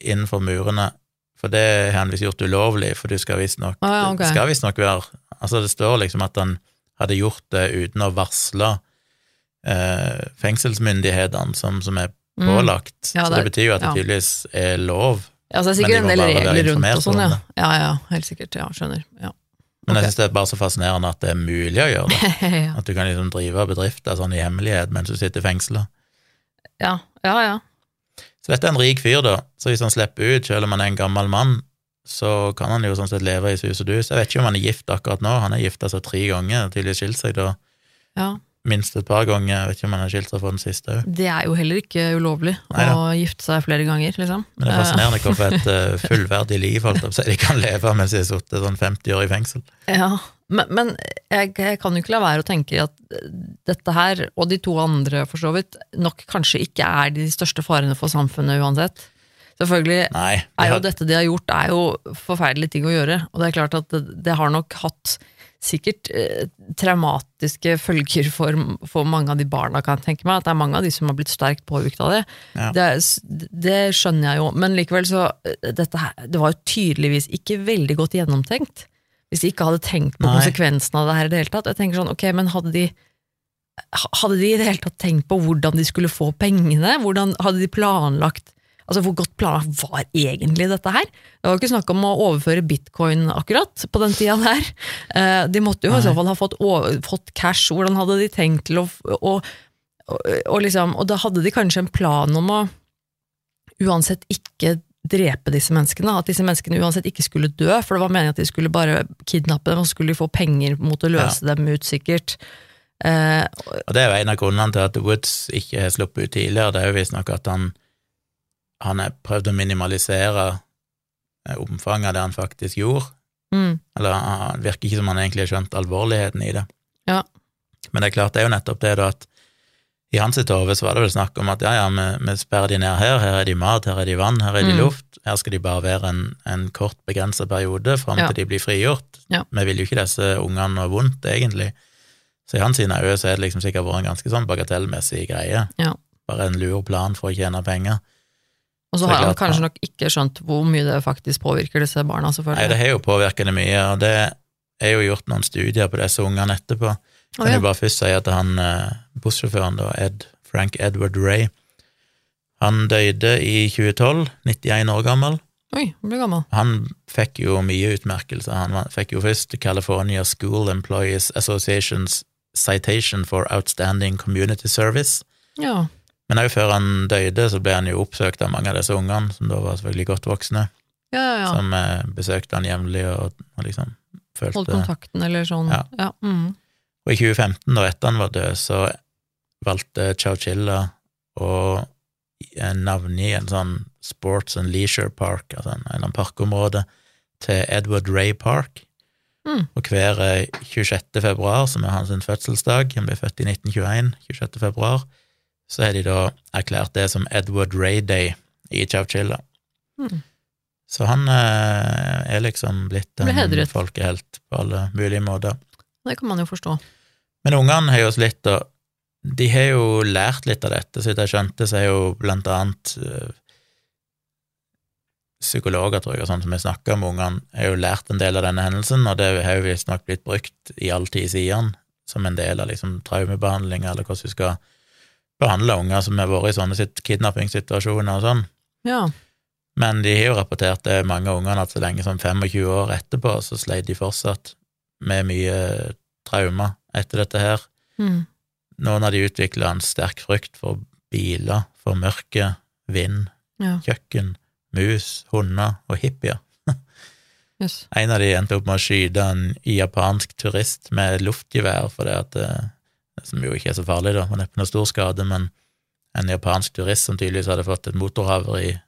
innenfor murene, for det har han visst gjort ulovlig, for du skal visstnok Ah, ja, okay. Skal visstnok være Altså, det står liksom at han hadde gjort det uten å varsle eh, fengselsmyndighetene som, som er Mm. pålagt. Ja, så det betyr jo at det tydeligvis er lov. Ja, så det er sikkert de en del regler rundt og sånn, ja. Ja, ja, helt sikkert. Ja, skjønner. Ja. Men jeg syns det er bare så fascinerende at det er mulig å gjøre det. ja. At du kan liksom drive bedrifter sånn i hemmelighet mens du sitter i fengsel. ja, ja, ja. Så dette er en rik fyr, da. Så hvis han slipper ut, selv om han er en gammel mann, så kan han jo sånn sett leve i sus og dus. Jeg vet ikke om han er gift akkurat nå. Han er gifta seg tre ganger, tydeligvis skilt seg da ja. Minst et par ganger. Jeg vet ikke om han har skilt seg for den siste òg. Det er jo heller ikke ulovlig Neida. å gifte seg flere ganger, liksom. Men det er fascinerende hvorfor et eh, fullverdig liv holdt opp, så de kan leve mens de har sittet sånn 50 år i fengsel. Eh, Ja, men, men jeg, jeg kan jo ikke la være å tenke at dette her, og de to andre for så vidt, nok kanskje ikke er de største farene for samfunnet uansett. Selvfølgelig Nei. de er jo dette de har gjort, er jo forferdelige ting å gjøre. Og det er klart at det, det har nok hatt sikkert eh, traumatiske følger for, for mange av de barna, kan jeg tenke meg. At det er mange av de som har blitt sterkt påvirket av det. Ja. Det, det skjønner jeg jo, men likevel så eh, dette her, Det var jo tydeligvis ikke veldig godt gjennomtenkt. Hvis de ikke hadde tenkt på Nei. konsekvensene av det her i det hele tatt. Jeg tenker sånn, ok, men hadde de hadde de i det hele tatt tenkt på hvordan de skulle få pengene? Hvordan Hadde de planlagt Altså Hvor godt planlagt var egentlig dette her? Det var ikke snakk om å overføre bitcoin akkurat på den tida der. Eh, De måtte jo i så fall ha fått, over, fått cash. Hvordan hadde de tenkt til å og, og, og liksom, og da hadde de kanskje en plan om å uansett ikke drepe disse menneskene. At disse menneskene uansett ikke skulle dø, for det var meningen at de skulle bare kidnappe dem, og så skulle de få penger mot å løse dem ut, sikkert. Eh, Og det er jo en av grunnene til at Woods ikke har sluppet ut tidligere. Det er jo visstnok at han han har prøvd å minimalisere eh, omfanget av det han faktisk gjorde. mm, Eller han det virker ikke som han egentlig har skjønt alvorligheten i det. Ja. Men det er klart, det er jo nettopp det da at i hans sitt hode var det vel snakk om at ja, ja, vi, vi sperrer de ned her, her er de mat, her er de vann, her er de Mm. luft, her skal de bare være en, en kort, begrenset periode fram Ja. til de blir frigjort. Ja. Vi vil jo ikke disse ungene noe vondt, egentlig. Så i hans øyne så er det liksom sikkert vært en ganske sånn bagatellmessig greie. Ja. Bare en lur plan for å tjene penger. Og så har han kanskje nok ikke skjønt hvor mye det faktisk påvirker disse barna, Nei, det har jo påvirket det mye, og det er jo gjort noen studier på disse ungene etterpå. Kan oh, ja. jo bare først si at han eh, bussjåføren, da, Ed, Frank Edward Ray, han døde i 2012, 91 år gammel. Oi, han ble gammel. Han fikk jo mye utmerkelser. Han fikk jo først California School Employees Associations Citation for Outstanding Community Service. Ja. Men òg før han døde, så ble han jo oppsøkt av mange av disse ungene, som da var selvfølgelig godt voksne, Ja, ja, ja. som eh, besøkte han jevnlig og, og liksom Holdt kontakten, eller sånn. Ja. Mm. Og i 2015, da etter han var død, så valgte Chowchilla å eh, navngi en sånn sports and leisure park, altså en, annen parkområde, til Edward Ray Park. Mm. Og hver eh, 26. februar, som er hans fødselsdag, han ble født i 1921, 26. februar, så har de da erklært det som Edward Ray Day i Chowchilla. Mm. Så han eh, er liksom blitt en folkehelt på alle mulige måter. Det kan man jo forstå. Men ungene har jo slitt, og de har jo lært litt av dette, så vidt jeg skjønte, så er jo blant annet eh, psykologer, tror jeg, og sånn som vi snakker med ungene, har jo lært en del av denne hendelsen, og det har jo visstnok blitt brukt i all tid siden, som en del av liksom traumebehandlinga, eller hvordan du skal behandle unger som har vært i sånne kidnappingssituasjoner og sånn. Ja. Men de har jo rapportert det mange av ungene at så lenge som 25 år etterpå, så sleit de fortsatt med mye traumer etter dette her. Mm. Noen av de utvikla en sterk frykt for biler, for mørke, vind, Ja. kjøkken, mus, hunder og hippier. Yes. En av de endte opp med å skyte en japansk turist med luftgevær, for det at det, som jo ikke er så farlig, da, men neppe noe stor skade, men en japansk turist som tydeligvis hadde fått et motorhavari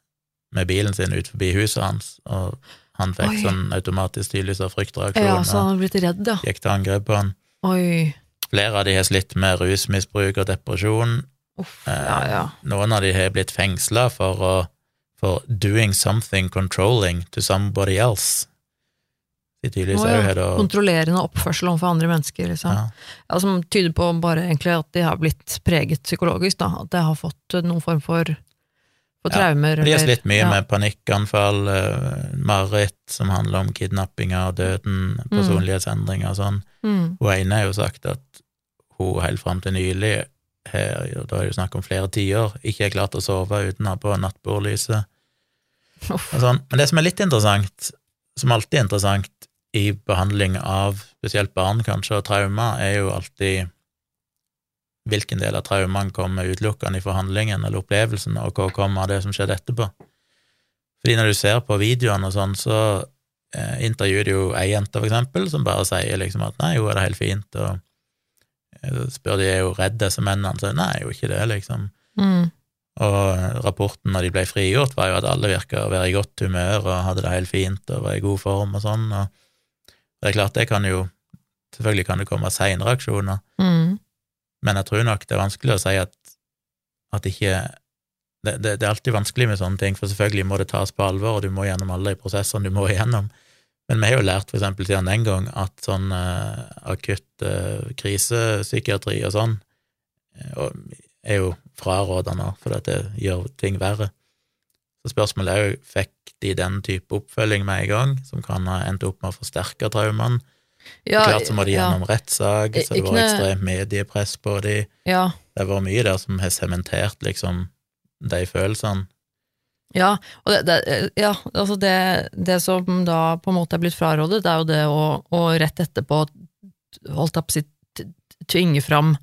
med bilen sin ut forbi huset hans, og han fikk Oi. sånn automatisk tydeligvis av fryktreaksjon, Ja, så han og blitt redd, ja. gikk til angrep på han. Oi. Flere av de har slitt med rusmisbruk og depresjon, Uff. Ja, ja. noen av de har blitt fengsla for å for doing something controlling to somebody else. De tydeligvis er jo her og Kontrollerende oppførsel overfor andre mennesker, liksom. ja. Ja, som tyder på bare egentlig at de har blitt preget psykologisk, da. At de har fått noen form for, for Ja, traumer. De har slitt mye ja. med panikkanfall, eh, mareritt som handler om kidnappinger, døden, personlighetsendringer og sånn. Mm. Hun ene har jo sagt at hun helt fram til nylig, her, da er det jo snakk om flere tiår, ikke har klart å sove uten å ha på nattbordlyset. Sånn. Men det som er litt interessant, som alltid er interessant i behandling av spesielt barn kanskje, og traumer, er jo alltid hvilken del av traumene kommer utelukkende fra handlingen eller opplevelsen, og hva kommer av det som skjedde etterpå. Fordi når du ser på videoene og sånn, så eh, intervjuer de jo ei jente, for eksempel, som bare sier liksom at nei, jo, er det helt fint, og eh, så spør de er jo redd disse mennene, så nei, jo ikke det, liksom. Mm. Og rapporten når de ble frigjort, var jo at alle virka å være i godt humør og hadde det helt fint og var i god form og sånn. Og det er klart, det kan jo Selvfølgelig kan det komme seinere aksjoner, Mm. men jeg tror nok det er vanskelig å si at, at ikke det, det, det er alltid vanskelig med sånne ting, for selvfølgelig må det tas på alvor, og du må gjennom alle de prosessene du må igjennom. Men vi har jo lært for eksempel siden den gang at sånn uh, akutt uh, krisepsykiatri og sånn eh, og er jo frarådende, for det gjør ting verre. Så spørsmålet er jo, fikk de den type oppfølging med en gang, som kan ha endt opp med å forsterke traumene? Ja, Klart så må de ja, gjennom rettssak, så det var ekstremt mediepress på de. ja, Det var mye der som har sementert liksom de følelsene. ja, og det, det, ja, altså det, det som da på en måte er blitt frarådet, det er jo det å, å rett etterpå holdt opp på å si, t- tvinge fram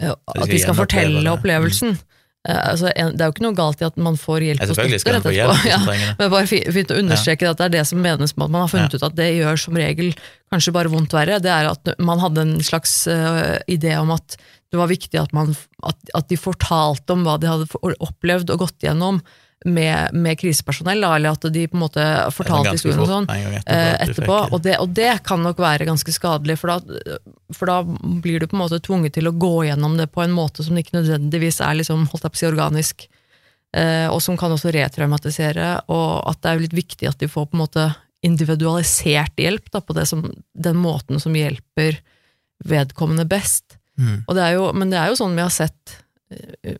eh, at de skal fortelle opplevelsen. Eh, Altså, det er jo ikke noe galt i at man får hjelp Ja, og støtte rett etterpå. Ja. Men bare fint å understreke at det er det som menes med at man har funnet ut at det gjør som regel kanskje bare vondt verre. Det er at man hadde en slags uh, idé om at det var viktig at, man, at, at de fortalte om hva de hadde opplevd og gått gjennom med, med krisepersonell, eller at de på en måte fortalte historien og sånn etterpå eh, etterpå, og det, og det kan nok være ganske skadelig, for da, for da blir du på en måte tvunget til å gå gjennom det på en måte som ikke nødvendigvis er liksom, holdt jeg på å si, organisk, eh, og som kan også retraumatisere, og at det er jo litt viktig at de får på en måte individualisert hjelp da, på det som, den måten som hjelper vedkommende best. Mm. Og det er jo, men det er jo sånn vi har sett eh,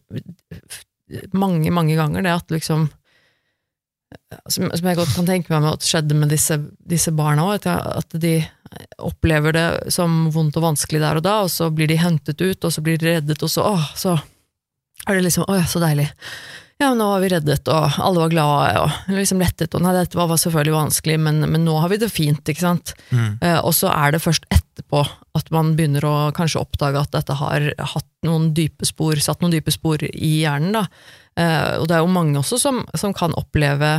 mange, mange ganger, det at liksom som, som jeg godt kan tenke meg at skjedde med disse, disse barna òg, at de opplever det som vondt og vanskelig der og da, og så blir de hentet ut, og så blir de reddet, og så åh, så er det liksom åh, så deilig. Ja, nå var vi reddet, og alle var glade, og liksom lettet, og nei, dette var selvfølgelig vanskelig, men, men nå har vi det fint, ikke sant? Mm. Eh, og så er det først etterpå at man begynner å kanskje oppdage at dette har hatt noen dype spor, satt noen dype spor i hjernen. Da. Eh, og det er jo mange også som, som kan oppleve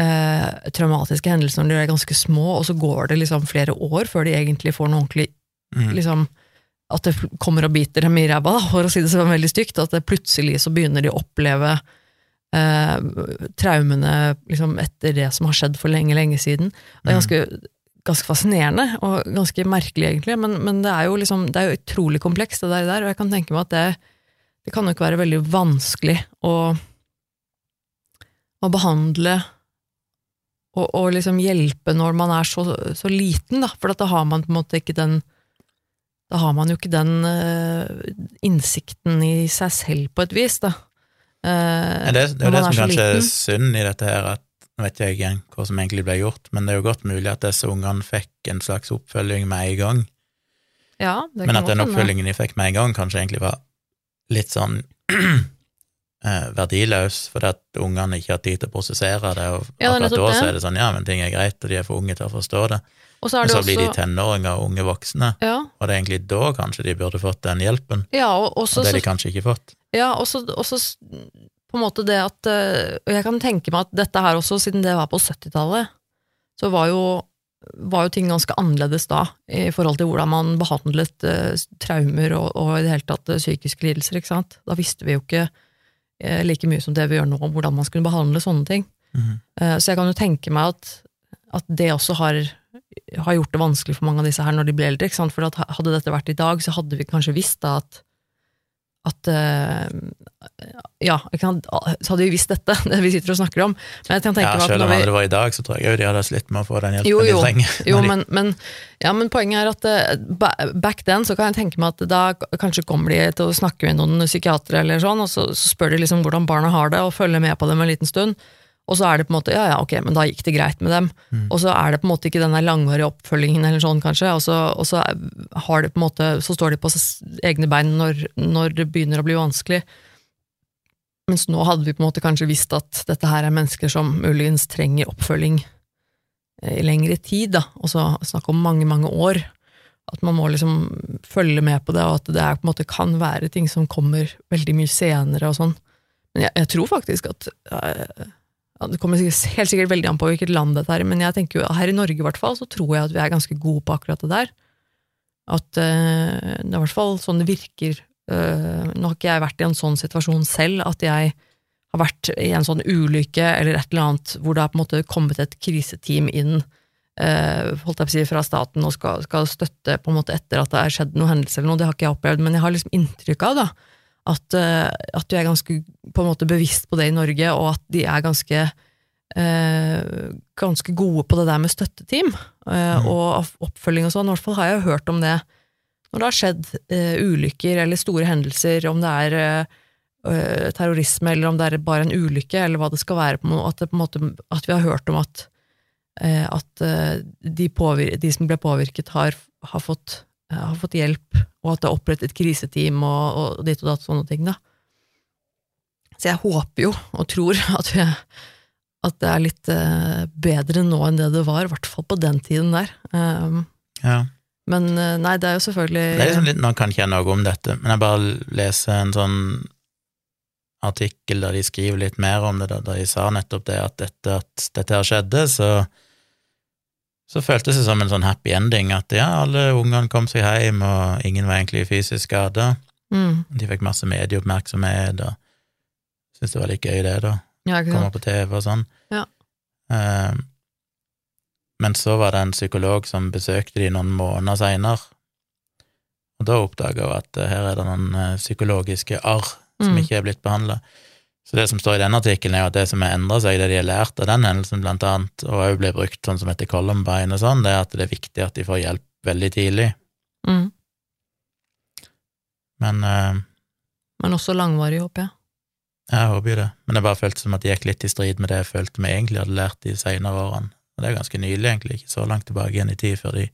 eh, traumatiske hendelser når de er ganske små, og så går det liksom flere år før de egentlig får noe ordentlig Mm. liksom, At det kommer og biter dem i ræva, for å si det sånn veldig stygt. At det plutselig så begynner de å oppleve eh, traumene liksom, etter det som har skjedd for lenge, lenge siden. Det er ganske ganske fascinerende, og ganske merkelig egentlig, men, men det er jo liksom, det er jo utrolig komplekst det der, og jeg kan tenke meg at det, det kan nok være veldig vanskelig å, å behandle og, og, liksom hjelpe når man er så, så liten, da, for at da har man på en måte ikke den Da har man jo ikke den eh, innsikten i seg selv, på et vis, da. Eh, Men det, det er jo det som kanskje kanskje er liten. synd i dette her, at nå vet jeg ikke hva som egentlig ble gjort, men det er jo godt mulig at disse ungene fikk en slags oppfølging med en gang, Ja, det men at den oppfølgingen de fikk med en gang, kanskje egentlig var litt sånn eh, verdiløs, fordi at ungene ikke har tid til å prosessere det, og Ja, akkurat da så er det sånn, ja, men ting er greit, og de er for unge til å forstå det, Og så så blir de tenåringer og unge voksne, ja, og det er egentlig da kanskje de burde fått den hjelpen, ja, og også, og det har de kanskje ikke fått. Ja, og så på en måte det at eh, Og jeg kan tenke meg at dette her også, siden det var på 70-tallet, så var jo, var jo ting ganske annerledes da, i forhold til hvordan man behandlet uh, traumer og, og i det hele tatt eh, psykiske lidelser, ikke sant. Da visste vi jo ikke uh, like mye som det vi gjør nå, om hvordan man skulle behandle sånne ting. Mm. Uh, Så jeg kan jo tenke meg at, at det også har, har gjort det vanskelig for mange av disse her når de ble eldre. For hadde dette vært i dag, så hadde vi kanskje visst da at, at eh, Ja, sant? så hadde vi visst dette, det vi sitter og snakker om. Men jeg kan tenke Ja, selv om vi, det var i dag, så tror jeg de hadde slitt med å få den hjelpen Jo, jo. de trenger. jo, men, men, ja, men poenget er at eh, back then så kan jeg tenke meg at da kanskje kommer de til å snakke med noen psykiatere eller sånn, og så, så spør de liksom hvordan barna har det, og følger med på dem en liten stund. Og så er det på en måte, ja ja, ok, men da gikk det greit med dem. Mm. Og så er det på en måte ikke den langvarige oppfølgingen eller sånn, kanskje, og så, og så, har det på en måte, så står de på egne bein når, når det begynner å bli vanskelig. Mens nå hadde vi på en måte kanskje visst at dette her er mennesker som muligens trenger oppfølging eh, i lengre tid, da, og så snakk om mange, mange år. At man må liksom følge med på det, og at det er, på en måte kan være ting som kommer veldig mye senere og sånn. Men jeg, jeg tror faktisk at eh, ja, Det kommer helt sikkert veldig an på hvilket land dette er men jeg tenker jo her i Norge i hvert fall, så tror jeg at vi er ganske gode på akkurat det der. At eh, det er i hvert fall sånn det virker. Eh, nå har ikke jeg vært i en sånn situasjon selv, at jeg har vært i en sånn ulykke eller et eller annet hvor det har på en måte kommet et kriseteam inn eh, holdt jeg på å si, fra staten og skal, skal støtte på en måte etter at det er skjedd noe hendelse eller noe, det har ikke jeg opplevd, men jeg har liksom inntrykk av da, at, eh, at du er ganske på en måte bevisst på det i Norge, og at de er ganske eh, ganske gode på det der med støtteteam eh, Mm. og oppfølging og sånn. I hvert fall har jeg hørt om det når det har skjedd eh, ulykker eller store hendelser, om det er eh, terrorisme eller om det er bare en ulykke, eller hva det skal være. På, at, det måte, at vi har hørt om at, eh, at de, påvir de som ble påvirket, har, har, fått, har fått hjelp, og at det er opprettet kriseteam og, og ditt og datt, sånne ting. da. Så jeg håper jo, og tror, at, vi, at det er litt eh, bedre nå enn det det var, i hvert fall på den tiden der. Um, Ja. men eh, nei, det er jo selvfølgelig Det er liksom litt, Nå kan ikke jeg noe om dette, men jeg bare leser en sånn artikkel der de skriver litt mer om det, da der de sa nettopp det at dette, at dette her skjedde, så så føltes det som en sånn happy ending, at ja, alle ungene kom seg hjem, og ingen var egentlig fysisk skada. mm, De fikk masse medieoppmerksomhet, og syntes det var litt gøy, det, da. ja, Komme på TV og sånn. Ja. Eh, men så var det en psykolog som besøkte de noen måneder seinere, og da oppdaga hun at eh, her er det noen eh, psykologiske arr som Mm. ikke er blitt behandla. Så det som står i den artikkelen, er jo at det som har endra seg, det de har lært av den hendelsen, blant annet, og òg ble brukt sånn som etter Columbine og sånn, det er at det er viktig at de får hjelp veldig tidlig. Mm. Men eh, Men også langvarig, håper jeg. jeg håper jo det. Men det bare føltes som at det gikk litt i strid med det jeg følte vi egentlig hadde lært de seinere årene. Og det er ganske nylig, egentlig, ikke så langt tilbake igjen i tid før de,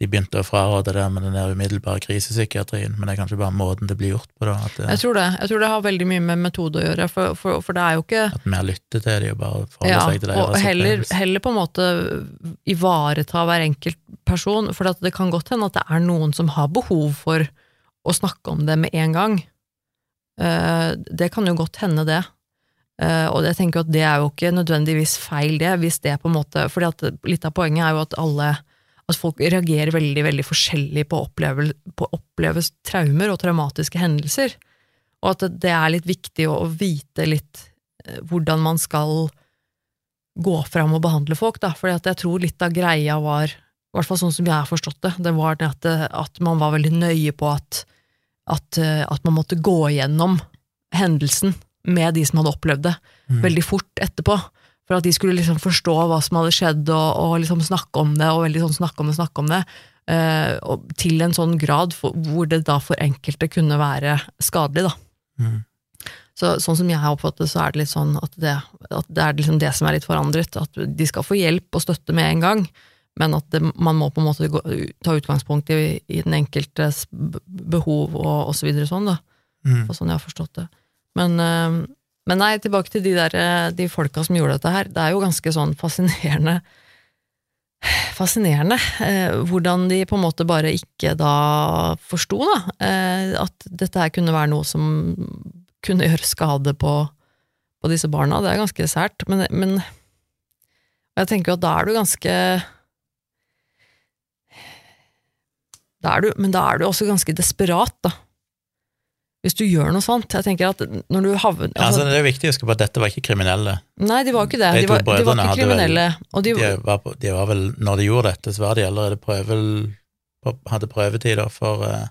de begynte å fraråde det med den der umiddelbare krisepsykiatrien, men det er kanskje bare måten det blir gjort på, da, det, Jeg tror det. Jeg tror det har veldig mye med metode å gjøre, for, for, for det er jo ikke at mer lytter til de og bare forholder ja, seg til det. og heller, heller på en måte ivareta hver enkelt person, for det kan godt hende at det er noen som har behov for å snakke om det med en gang. Eh, Det kan jo godt hende, det. Eh, Og jeg tenker at det er jo ikke nødvendigvis feil, det, hvis det på en måte fordi at litt av poenget er jo at alle at folk reagerer veldig veldig forskjellig på å oppleve, på oppleves traumer og traumatiske hendelser. Og at det- er litt viktig å, å vite litt eh, hvordan man skal gå fram og behandle folk, da. For jeg tror litt av greia var, i hvert fall sånn som jeg har forstått det, det var at, det- at man var veldig nøye på at, at, eh, at man måtte gå igjennom hendelsen med de som hadde opplevd det, Mm. veldig fort etterpå. For at de skulle liksom forstå hva som hadde skjedd, og, og liksom snakke om det, og veldig sånn snakke om det, snakke om det, eh, til en sånn grad for, hvor det da for enkelte kunne være skadelig, da. Mm. Så, sånn som jeg har oppfattet så er det litt sånn at det, at det er liksom det som er litt forandret. At de skal få hjelp og støtte med en gang, men at det, man må på en måte gå, ta utgangspunkt i, i den enkeltes behov og, og så videre sånn, da. Mm. Og sånn jeg har forstått det. Men, eh, men nei, tilbake til de der, eh, de folka som gjorde dette her. Det er jo ganske sånn fascinerende Fascinerende eh, hvordan de på en måte bare ikke da forsto, da. Eh, at dette her kunne være noe som kunne gjøre skade på, på disse barna. Det er ganske sært. Men, men jeg tenker jo at da er du ganske da er du, Men da er du også ganske desperat, da. Hvis du gjør noe sånt. Jeg tenker at når du havner Ja, altså, det er viktig å huske på at dette var ikke kriminelle. Nei, de var ikke det. De De var, de var ikke kriminelle. vel- kriminelle. De, var, de var vel, når de gjorde dette, så var de allerede prøvel, hadde prøvetid for uh,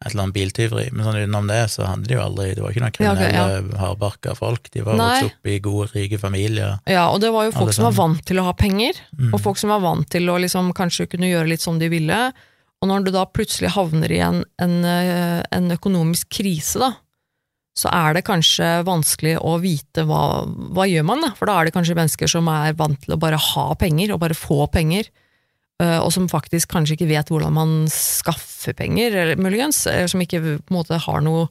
et eller annet biltyveri. Men sånn utenom det, så hadde de jo aldri Det var ikke noen Ja, okay, kriminelle, hardbarka folk. De var Nei. vokst opp i gode, rike familier. ja, og det var jo folk som var vant til å ha penger, Mm. og folk som var vant til å liksom kanskje kunne gjøre litt som de ville. Og når du da plutselig havner i en, en, eh, en økonomisk krise, da, så er det kanskje vanskelig å vite hva, hva gjør man da? For da er det kanskje mennesker som er vant til å bare ha penger, og bare få penger, eh, og som faktisk kanskje ikke vet hvordan man skaffer penger, eller muligens, eller som ikke på en måte har noe,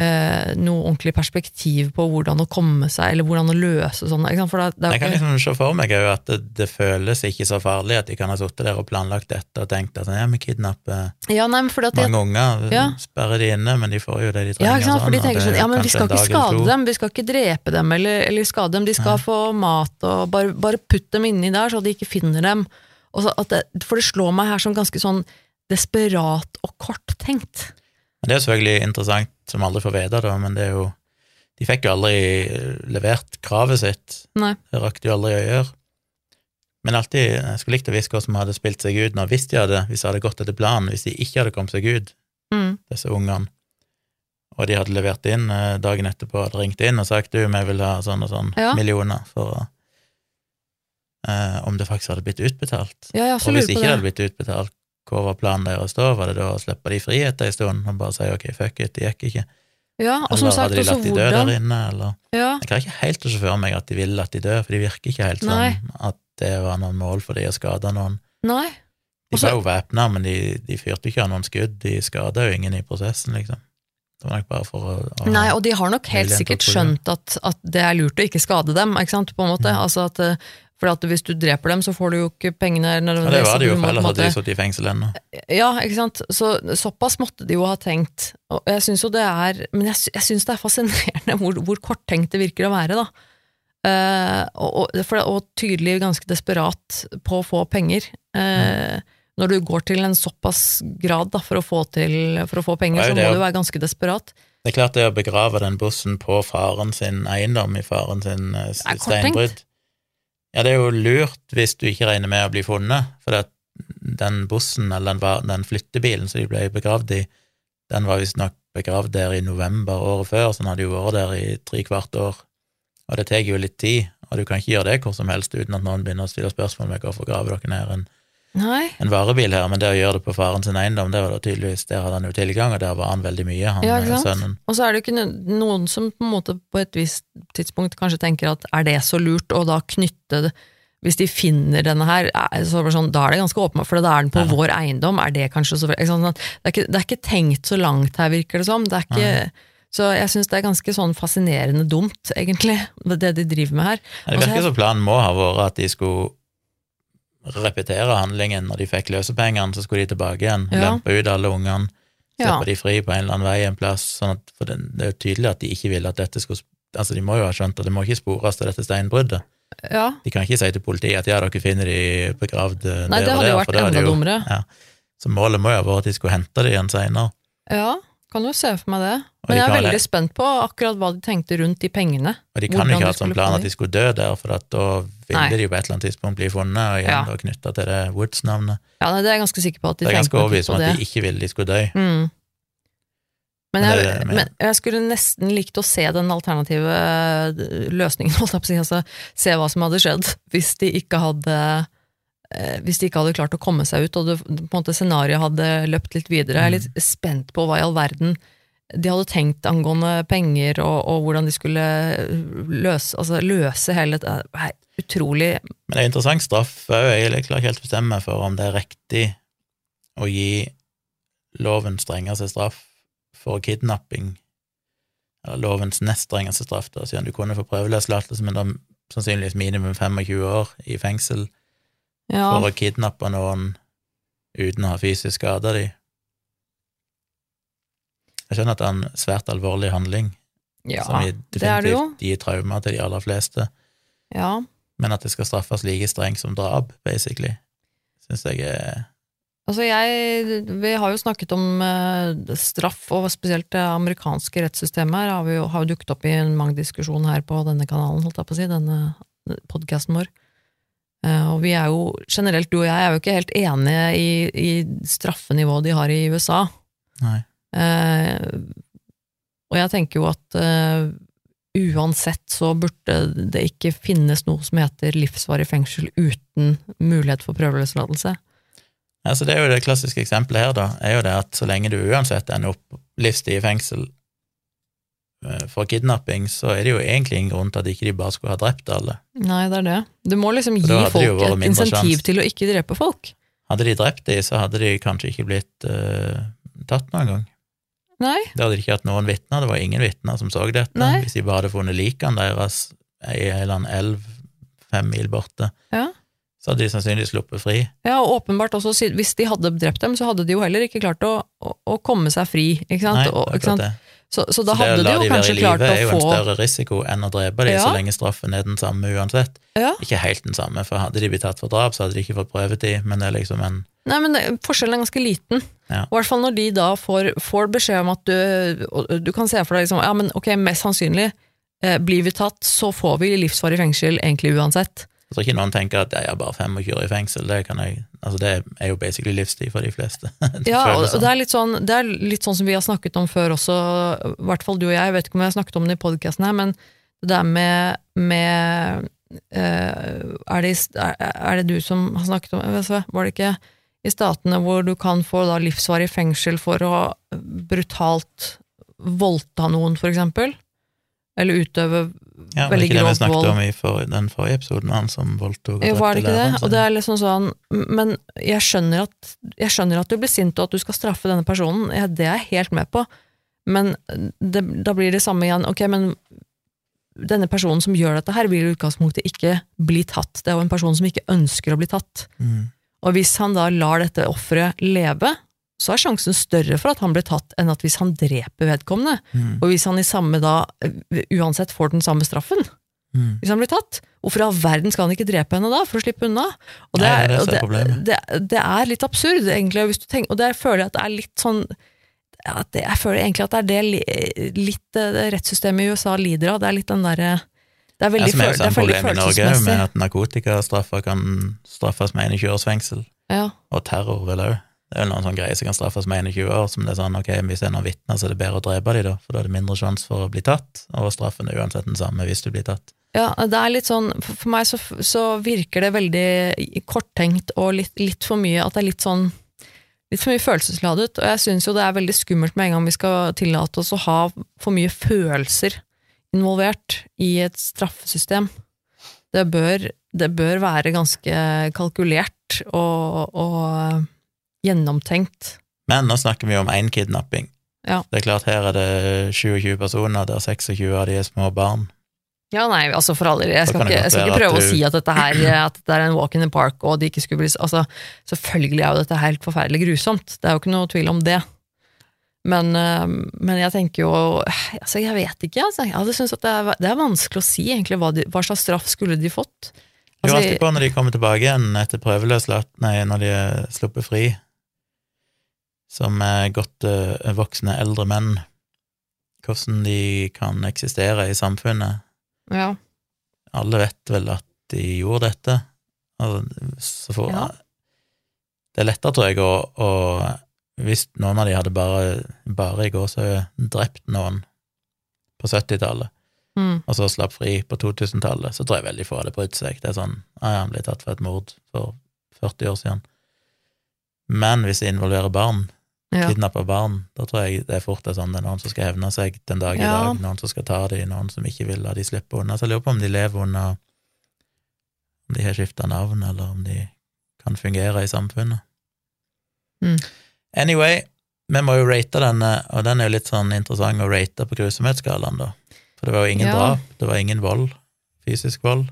eh, noe ordentlig perspektiv på hvordan å komme seg, eller hvordan å løse sånne? For det, det Jeg kan liksom se for meg at det, det føles ikke så farlig at de kan ha sittet der og planlagt dette og tenkt at ja, vi kidnapper ja, nei, mange unger, Ja. sperrer de inne, men de får jo det de trenger. Ja, ikke sant? For de sånn, tenker sånn, ja, men vi skal ikke skade dem, vi skal ikke drepe dem eller, eller skade dem, de skal få mat, og bare, bare putt dem inni der så de ikke finner dem. Og så at det, for det slår meg her som ganske sånn desperat og korttenkt. Men Det er selvfølgelig interessant, som alle får vite, da, men det er jo De fikk jo aldri eh, levert kravet sitt. Nei. Det rakk de jo aldri å gjøre. Men alltid, jeg skulle likt å vite hva som hadde spilt seg ut nå, hvis de hadde, hvis de hadde gått etter planen, hvis de ikke hadde kommet seg ut, Mm. disse ungene, og de hadde levert inn eh, dagen etterpå, hadde ringt inn og sagt du, vi vil ha sånn og sånn Ja. millioner for eh, Om det faktisk hadde blitt utbetalt. Ja, Og hvis ikke det hadde blitt utbetalt, hva var planen deres da? Var det da å slippe de i frihet en stund og bare si ok, fuck it, det gikk ikke? Ja, og som sagt, hadde de latt de dø der hvordan inne, eller ja, Jeg klarer ikke helt se for meg at de ville at de dø for de virker ikke helt Nei. som at det var noen mål for de å skade noen. Nei. De ble jo væpna, men de, de fyrte ikke av noen skudd, de skada jo ingen i prosessen, liksom. Det var nok bare for å, å Nei, og de har nok helt sikkert skjønt at, at det er lurt å ikke skade dem, ikke sant, på en måte. Mm. Altså at, eh, for hvis du dreper dem, så får du jo ikke pengene Ja, det var det jo, for ellers hadde de sittet i fengsel ennå. Ja, ikke sant. Så såpass måtte de jo ha tenkt. Og jeg syns jo det er Men jeg, jeg syns det er fascinerende hvor, hvor korttenkt det virker å være, da. Uh, og, for, og tydelig ganske desperat på å få penger. Eh, Når du går til en såpass grad da, for, å få til, for å få penger, er så må å, du være ganske desperat. Det er klart det å begrave den bussen på faren sin eiendom, i faren sin eh, steinbrudd Ja, det er jo lurt hvis du ikke regner med å bli funnet, for at den bussen, eller den, den flyttebilen som de ble begravd i, den var visstnok begravd der i november året før, så den hadde jo vært der i tre kvart år. Og det tar jo litt tid, og du kan ikke gjøre det hvor som helst uten at noen begynner å stille spørsmål ved hvorfor graver dere ned en, Nei. en varebil her, men det å gjøre det på faren sin eiendom, det var da tydeligvis, der hadde han jo tilgang, og der var han veldig mye, han Ja, sønnen. Og så er det jo ikke noen som på en måte på et visst tidspunkt kanskje tenker at er det så lurt å da knytte det hvis de finner denne her, er- så er det sånn, da er det ganske åpenbart, for da er den på Ja. vår eiendom. Er det kanskje så sant, det, er ikke, det er ikke tenkt så langt her, virker det som. Det er ikke, så jeg syns det er ganske sånn fascinerende dumt, egentlig, det de driver med her. Det virker som planen må ha vært at de skulle repetere handlingen når de fikk løsepengene, så skulle de tilbake igjen, Ja. lempe ut alle ungene, Ja. de fri på en eller annen vei en plass, sånn at, for det, det er jo tydelig at de ikke ville at dette skulle Altså, de må jo ha skjønt at det må ikke spores til dette steinbruddet. Ja, De kan ikke si til politiet at ja, dere finner de begravd eh, Nei, der det og hadde der, jo for vært da er enda dummere. Ja. Så målet må jo ha vært at de skulle hente det igjen seinere. ja, kan jo se for meg det. Men de jeg er veldig veldig spent på akkurat hva de tenkte rundt de pengene. Og de kan jo ikke ha som plan at de skulle dø der, for at da ville Nei. de jo på et eller annet tidspunkt bli funnet, og igjen Ja. knytta til det Woods-navnet. Ja, nei, Det er jeg ganske sikker på at de Det er ganske tenkte overbevist om at de ikke ville de skulle dø. Mm. Men jeg, det men jeg skulle nesten likt å se den alternative eh, løsningen, holdt jeg på å si. Altså, se hva som hadde skjedd hvis de ikke hadde hvis de ikke hadde klart å komme seg ut, og det, på en måte scenarioet hadde løpt litt videre. Jeg er litt spent på hva i all verden de hadde tenkt angående penger, og, og hvordan de skulle løse, altså, løse hele det. Det er Utrolig Men det er interessant straff òg. Jeg klarer ikke helt å bestemme meg for om det er riktig å gi loven strengeste straff for kidnapping, eller lovens nest strengeste straff, da, siden du kunne få prøveløslatelse, men da sannsynligvis minimum 25 år i fengsel Ja, for å kidnappe noen uten å ha fysisk skada de. Jeg skjønner at det er en svært alvorlig handling, ja som definitivt gir traumer til de aller fleste, Ja. men at det skal straffes like strengt som drap, basically, syns jeg er Altså jeg, Vi har jo snakket om eh, straff, og spesielt det amerikanske rettssystemet her har, vi jo, har dukket opp i en mang diskusjon her på denne kanalen, holdt jeg på å si, denne podkasten vår. Eh, og vi er jo generelt, du og jeg, er jo ikke helt enige i, i straffenivået de har i USA. Nei. Eh, og jeg tenker jo at eh, uansett så burde det ikke finnes noe som heter livsvarig fengsel uten mulighet for prøveløslatelse. Altså, det er jo det klassiske eksempelet her, da, er jo det at så lenge du uansett ender opp livstid i fengsel for kidnapping, så er det jo egentlig ingen grunn til at ikke de bare skulle ha drept alle. Nei, det er det. Du må liksom gi det folk et insentiv sjans. til å ikke drepe folk. Hadde de drept de, så hadde de kanskje ikke blitt uh, tatt noen gang. Nei, Da hadde de ikke hatt noen vitner, det var ingen vitner som så dette. Nei. Hvis de bare hadde funnet likene deres i en eller annen elv fem mil borte, Ja. så hadde de sannsynligvis sluppet fri. ja, og åpenbart også, hvis de hadde drept dem, så hadde de jo heller ikke klart å, å, å komme seg fri, ikke sant? Nei, og, ikke sant? det. Så, så da Så det å få Det å la de være i klart live er jo en større risiko enn å drepe de, Ja. så lenge straffen er den samme uansett. ja. Ikke helt den samme, for hadde de blitt tatt for drap, så hadde de ikke fått prøvetid, men det er liksom en Nei, men det, forskjellen er ganske liten. Ja. I hvert fall når de da får, får beskjed om at du Du kan se for deg liksom Ja, men ok, mest sannsynlig eh, blir vi tatt, så får vi livsvarig fengsel egentlig uansett. Jeg tror ikke noen tenker at jeg er bare 25 år i fengsel, det kan jeg Altså, det er jo basically livstid for de fleste. Ja, og, sånn. det er, sånn, det er litt sånn som vi har snakket om før også, i hvert fall du og jeg, jeg vet ikke om jeg har snakket om det i podkasten her, men det der med, med eh, er, det, er, er det du som har snakket om Var det ikke i statene hvor du kan få da livsvarig fengsel for å brutalt voldta noen, for eksempel? Eller utøve Ja, det var ikke det vi snakket om i for, den forrige episoden, han som voldtok og var det ikke det? læreren sin? Og det er liksom sånn Men jeg skjønner at, jeg skjønner at du blir sint, og at du skal straffe denne personen. Ja, det er jeg helt med på. Men det, da blir det samme igjen. Ok, men denne personen som gjør dette her, vil i utgangspunktet ikke bli tatt. Det er jo en person som ikke ønsker å bli tatt. Mm. Og hvis han da lar dette offeret leve, så er sjansen større for at han blir tatt, enn at hvis han dreper vedkommende. Mm. Og hvis han i samme da uansett får den samme straffen, Mm. hvis han blir tatt. Hvorfor i all verden skal han ikke drepe henne da, for å slippe unna? Og det, Nei, er, det er det og er det, det, det er litt absurd, egentlig, hvis du tenker, og der føler jeg at det er litt sånn at det, Jeg føler egentlig at det er det litt eh, rettssystemet i USA lider av. Det er litt den derre Det er Ja, veldig, som er det samme er veldig i Norge med at narkotikastraffer kan straffes med 21 års fengsel, Ja, og terror vel òg. Det er jo noen sånn greier som kan straffes med 21 år, som det er sånn, ok, hvis det er noen vitner, så er det bedre å drepe de da, for da er det mindre sjanse for å bli tatt, og straffen er uansett den samme hvis du blir tatt. ja, det er litt sånn for meg så, så virker det veldig korttenkt og litt, litt for mye At det er litt sånn Litt for mye følelsesladet, og jeg syns jo det er veldig skummelt med en gang vi skal tillate oss å ha for mye følelser involvert i et straffesystem. Det bør, det bør være ganske kalkulert og, og gjennomtenkt. Men nå snakker vi om én kidnapping. Ja. Det er klart, her er det 27 personer, der 26 av de er små barn. Ja, nei, altså for aldri, Jeg skal ikke, jeg skal ikke prøve du... å si at dette her At dette er en walk in the park, og de ikke skulle bli Altså, selvfølgelig er jo dette helt forferdelig grusomt. Det er jo ikke noe tvil om det. Men, øh, men jeg tenker jo Altså, jeg vet ikke, altså. Jeg hadde syntes at det er, det er vanskelig å si, egentlig, hva, de, hva slags straff skulle de fått. Jo, Altså, alltid på når de kommer tilbake igjen etter prøveløslatt, nei, når de er sluppet fri, som er godt eh, voksne eldre menn, hvordan de kan eksistere i samfunnet. ja. Alle vet vel at de gjorde dette. Altså, så får, Ja. Det er lettere, tror jeg, å, å hvis noen av de hadde bare, bare i gåsehud drept noen på 70-tallet, Mm. og så slapp fri på 2000-tallet, så tror jeg veldig få hadde brydd seg. Det er sånn ja, han ble tatt for et mord for 40 år siden. Men hvis det involverer barn, Ja. kidnappa barn, da tror jeg det er fort er sånn det er noen som skal hevne seg den dag i Ja. dag, noen som skal ta dem, noen som ikke vil la de slippe unna. Så jeg lurer på om de lever under Om de har skifta navn, eller om de kan fungere i samfunnet. Mm. Anyway, vi må jo rate denne, og den er jo litt sånn interessant å rate på grusomhetsskalaen, da. For det var jo ingen Ja. drap, det var ingen vold, fysisk vold.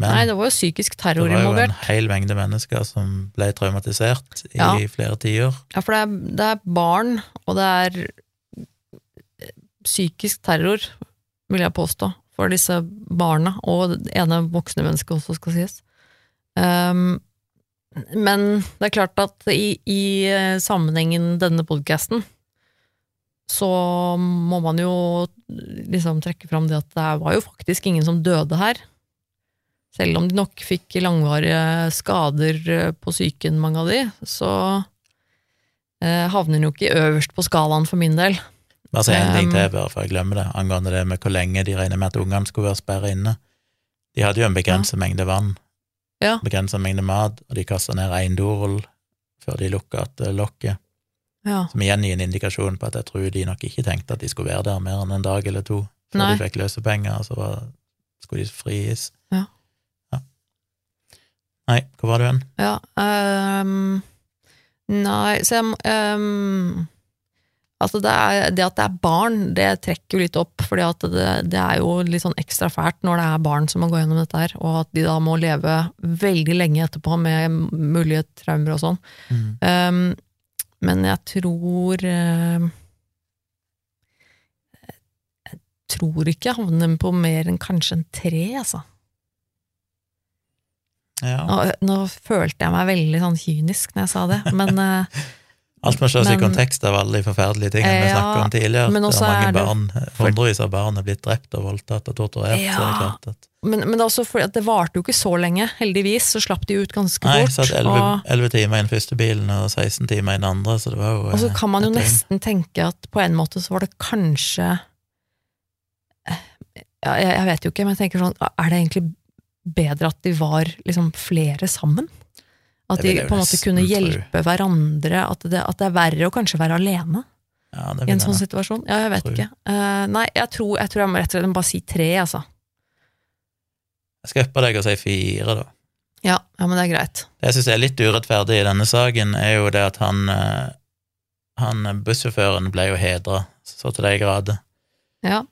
Men Nei, det var jo psykisk det var jo en hel mengde mennesker som ble traumatisert i Ja. flere tiår. Ja, for det er, det er barn, og det er eh, psykisk terror, vil jeg påstå, for disse barna, og det ene voksne mennesket også, skal sies. Um, men det er klart at i, i eh, sammenhengen denne podcasten, så må man jo liksom trekke fram det at det var jo faktisk ingen som døde her. Selv om de nok fikk langvarige skader eh, på psyken, mange av de, så eh, havner den jo ikke øverst på skalaen for min del. Si en ting Um, til, bare før jeg glemmer det, angående det med hvor lenge de regner med at ungene skulle være sperra inne. De hadde jo en begrenset mengde vann, Ja. begrenset mengde mat, og de kasta ned én dorull før de lukka igjen lokket, Ja. som igjen gir en indikasjon på at jeg tror de nok ikke tenkte at de skulle være der mer enn en dag eller to før Nei. de fikk løsepenger, og så var, skulle de frigis. Ja. Ja. Nei, hvor var du hen? ja um, nei, så jeg ehm, Altså, det, er, det at det er barn, det trekker jo litt opp, for det, det er jo litt sånn ekstra fælt når det er barn som må gå gjennom dette her, og at de da må leve veldig lenge etterpå med mulige traumer og sånn. Mm. Um, men jeg tror um, Jeg tror ikke jeg havner på mer enn kanskje en tre, altså. Ja. Nå, nå følte jeg meg veldig sånn kynisk når jeg sa det, men uh, Alt må ses i kontekst av alle de forferdelige tingene vi Ja, snakket om tidligere. men også mange er det- barn, hundrevis av barn er blitt drept og voldtatt og torturert, så er det klart at men, men det også fordi det varte jo ikke så lenge. Heldigvis så slapp de ut ganske Nei, fort. satt og, 11 timer i den første bilen og 16 timer i den andre, så det var jo og så eh, kan man jo døgn. nesten tenke at på en måte så var det kanskje eh, ja, jeg, jeg vet jo ikke, men jeg tenker sånn, er det egentlig bedre at de var liksom flere sammen? At de på en måte kunne hjelpe hverandre? At det, at det er verre å kanskje være alene Ja, i en sånn situasjon? Ja, jeg vet Tror. ikke. Uh, nei, jeg tror, jeg tror jeg må rett og slett bare si tre, altså. Jeg skal uppe deg og si fire, da. Ja, ja men det er greit. Det jeg syns er litt urettferdig i denne saken, er jo det at han, eh, han bussjåføren ble jo hedra så til de grader. Ja.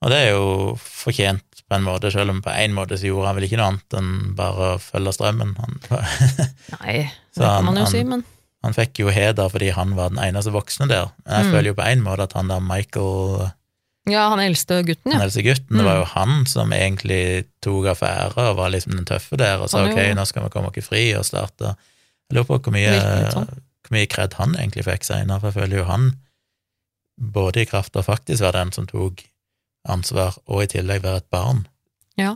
Og det er jo fortjent på en måte, selv om på en måte så gjorde han vel ikke noe annet enn bare å følge strømmen. Han, Nei, det kan man jo han- si, men han fikk jo heder fordi han var den eneste voksne der. Men jeg Mm. føler jo på en måte at han der Michael, Ja, han eldste gutten, ja. Han eldste gutten, det Mm. var jo han som egentlig tok affære og var liksom den tøffe der og sa ok, nå skal vi komme oss fri og starte. Jeg lurer på hvor mye, sånn. hvor mye kred han egentlig fikk senere, for jeg føler jo han, både i kraft av faktisk være den som tok ansvar, og i tillegg være et barn. Ja.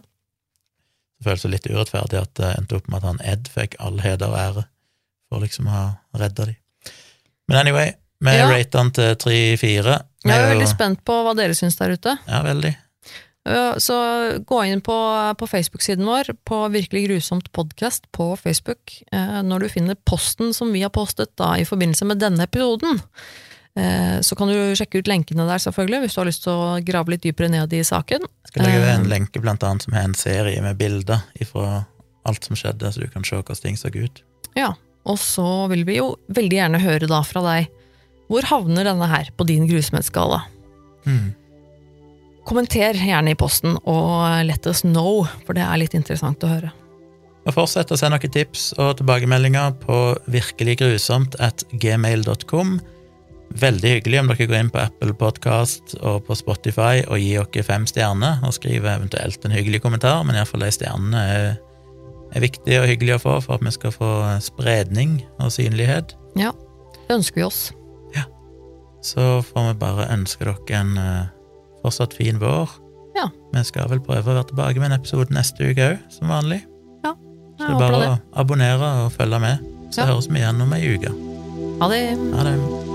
Det føles jo litt urettferdig at det endte opp med at han Ed fikk all heder og ære for liksom å ha redda de. Men anyway, vi Ja. rater han til tre-fire. Jeg er jo veldig spent på hva dere syns der ute. Ja, veldig. Så gå inn på, på Facebook-siden vår, på Virkelig grusomt podkast på Facebook, uh, når du finner posten som vi har postet da i forbindelse med denne episoden. Uh, Så kan du sjekke ut lenkene der, selvfølgelig, hvis du har lyst til å grave litt dypere ned i saken. Jeg skal legge ved en Eh. lenke blant annet som har en serie med bilder fra alt som skjedde, så du kan se hvordan ting så ut. Ja, og så vil vi jo veldig gjerne høre da fra deg. Hvor havner denne her på din grusomhetsskala? Mm. Kommenter gjerne i posten, og let us know, for det er litt interessant å høre. Og fortsett å sende noen tips og tilbakemeldinger på virkeliggrusomt at gmail.com. Veldig hyggelig om dere går inn på Apple Podcast og på Spotify og gir dere fem stjerner, og skriver eventuelt en hyggelig kommentar, men iallfall de stjernene er, er viktige og hyggelige å få for at vi skal få spredning og synlighet. Ja, det ønsker vi oss. Ja. Så får vi bare ønske dere en eh, fortsatt fin vår. Ja. Vi skal vel prøve å være tilbake med en episode neste uke òg, som vanlig. Så Jeg det er bare å abonnere og følge med, så Ja. høres vi igjen om ei uke. Ha det! Ha det.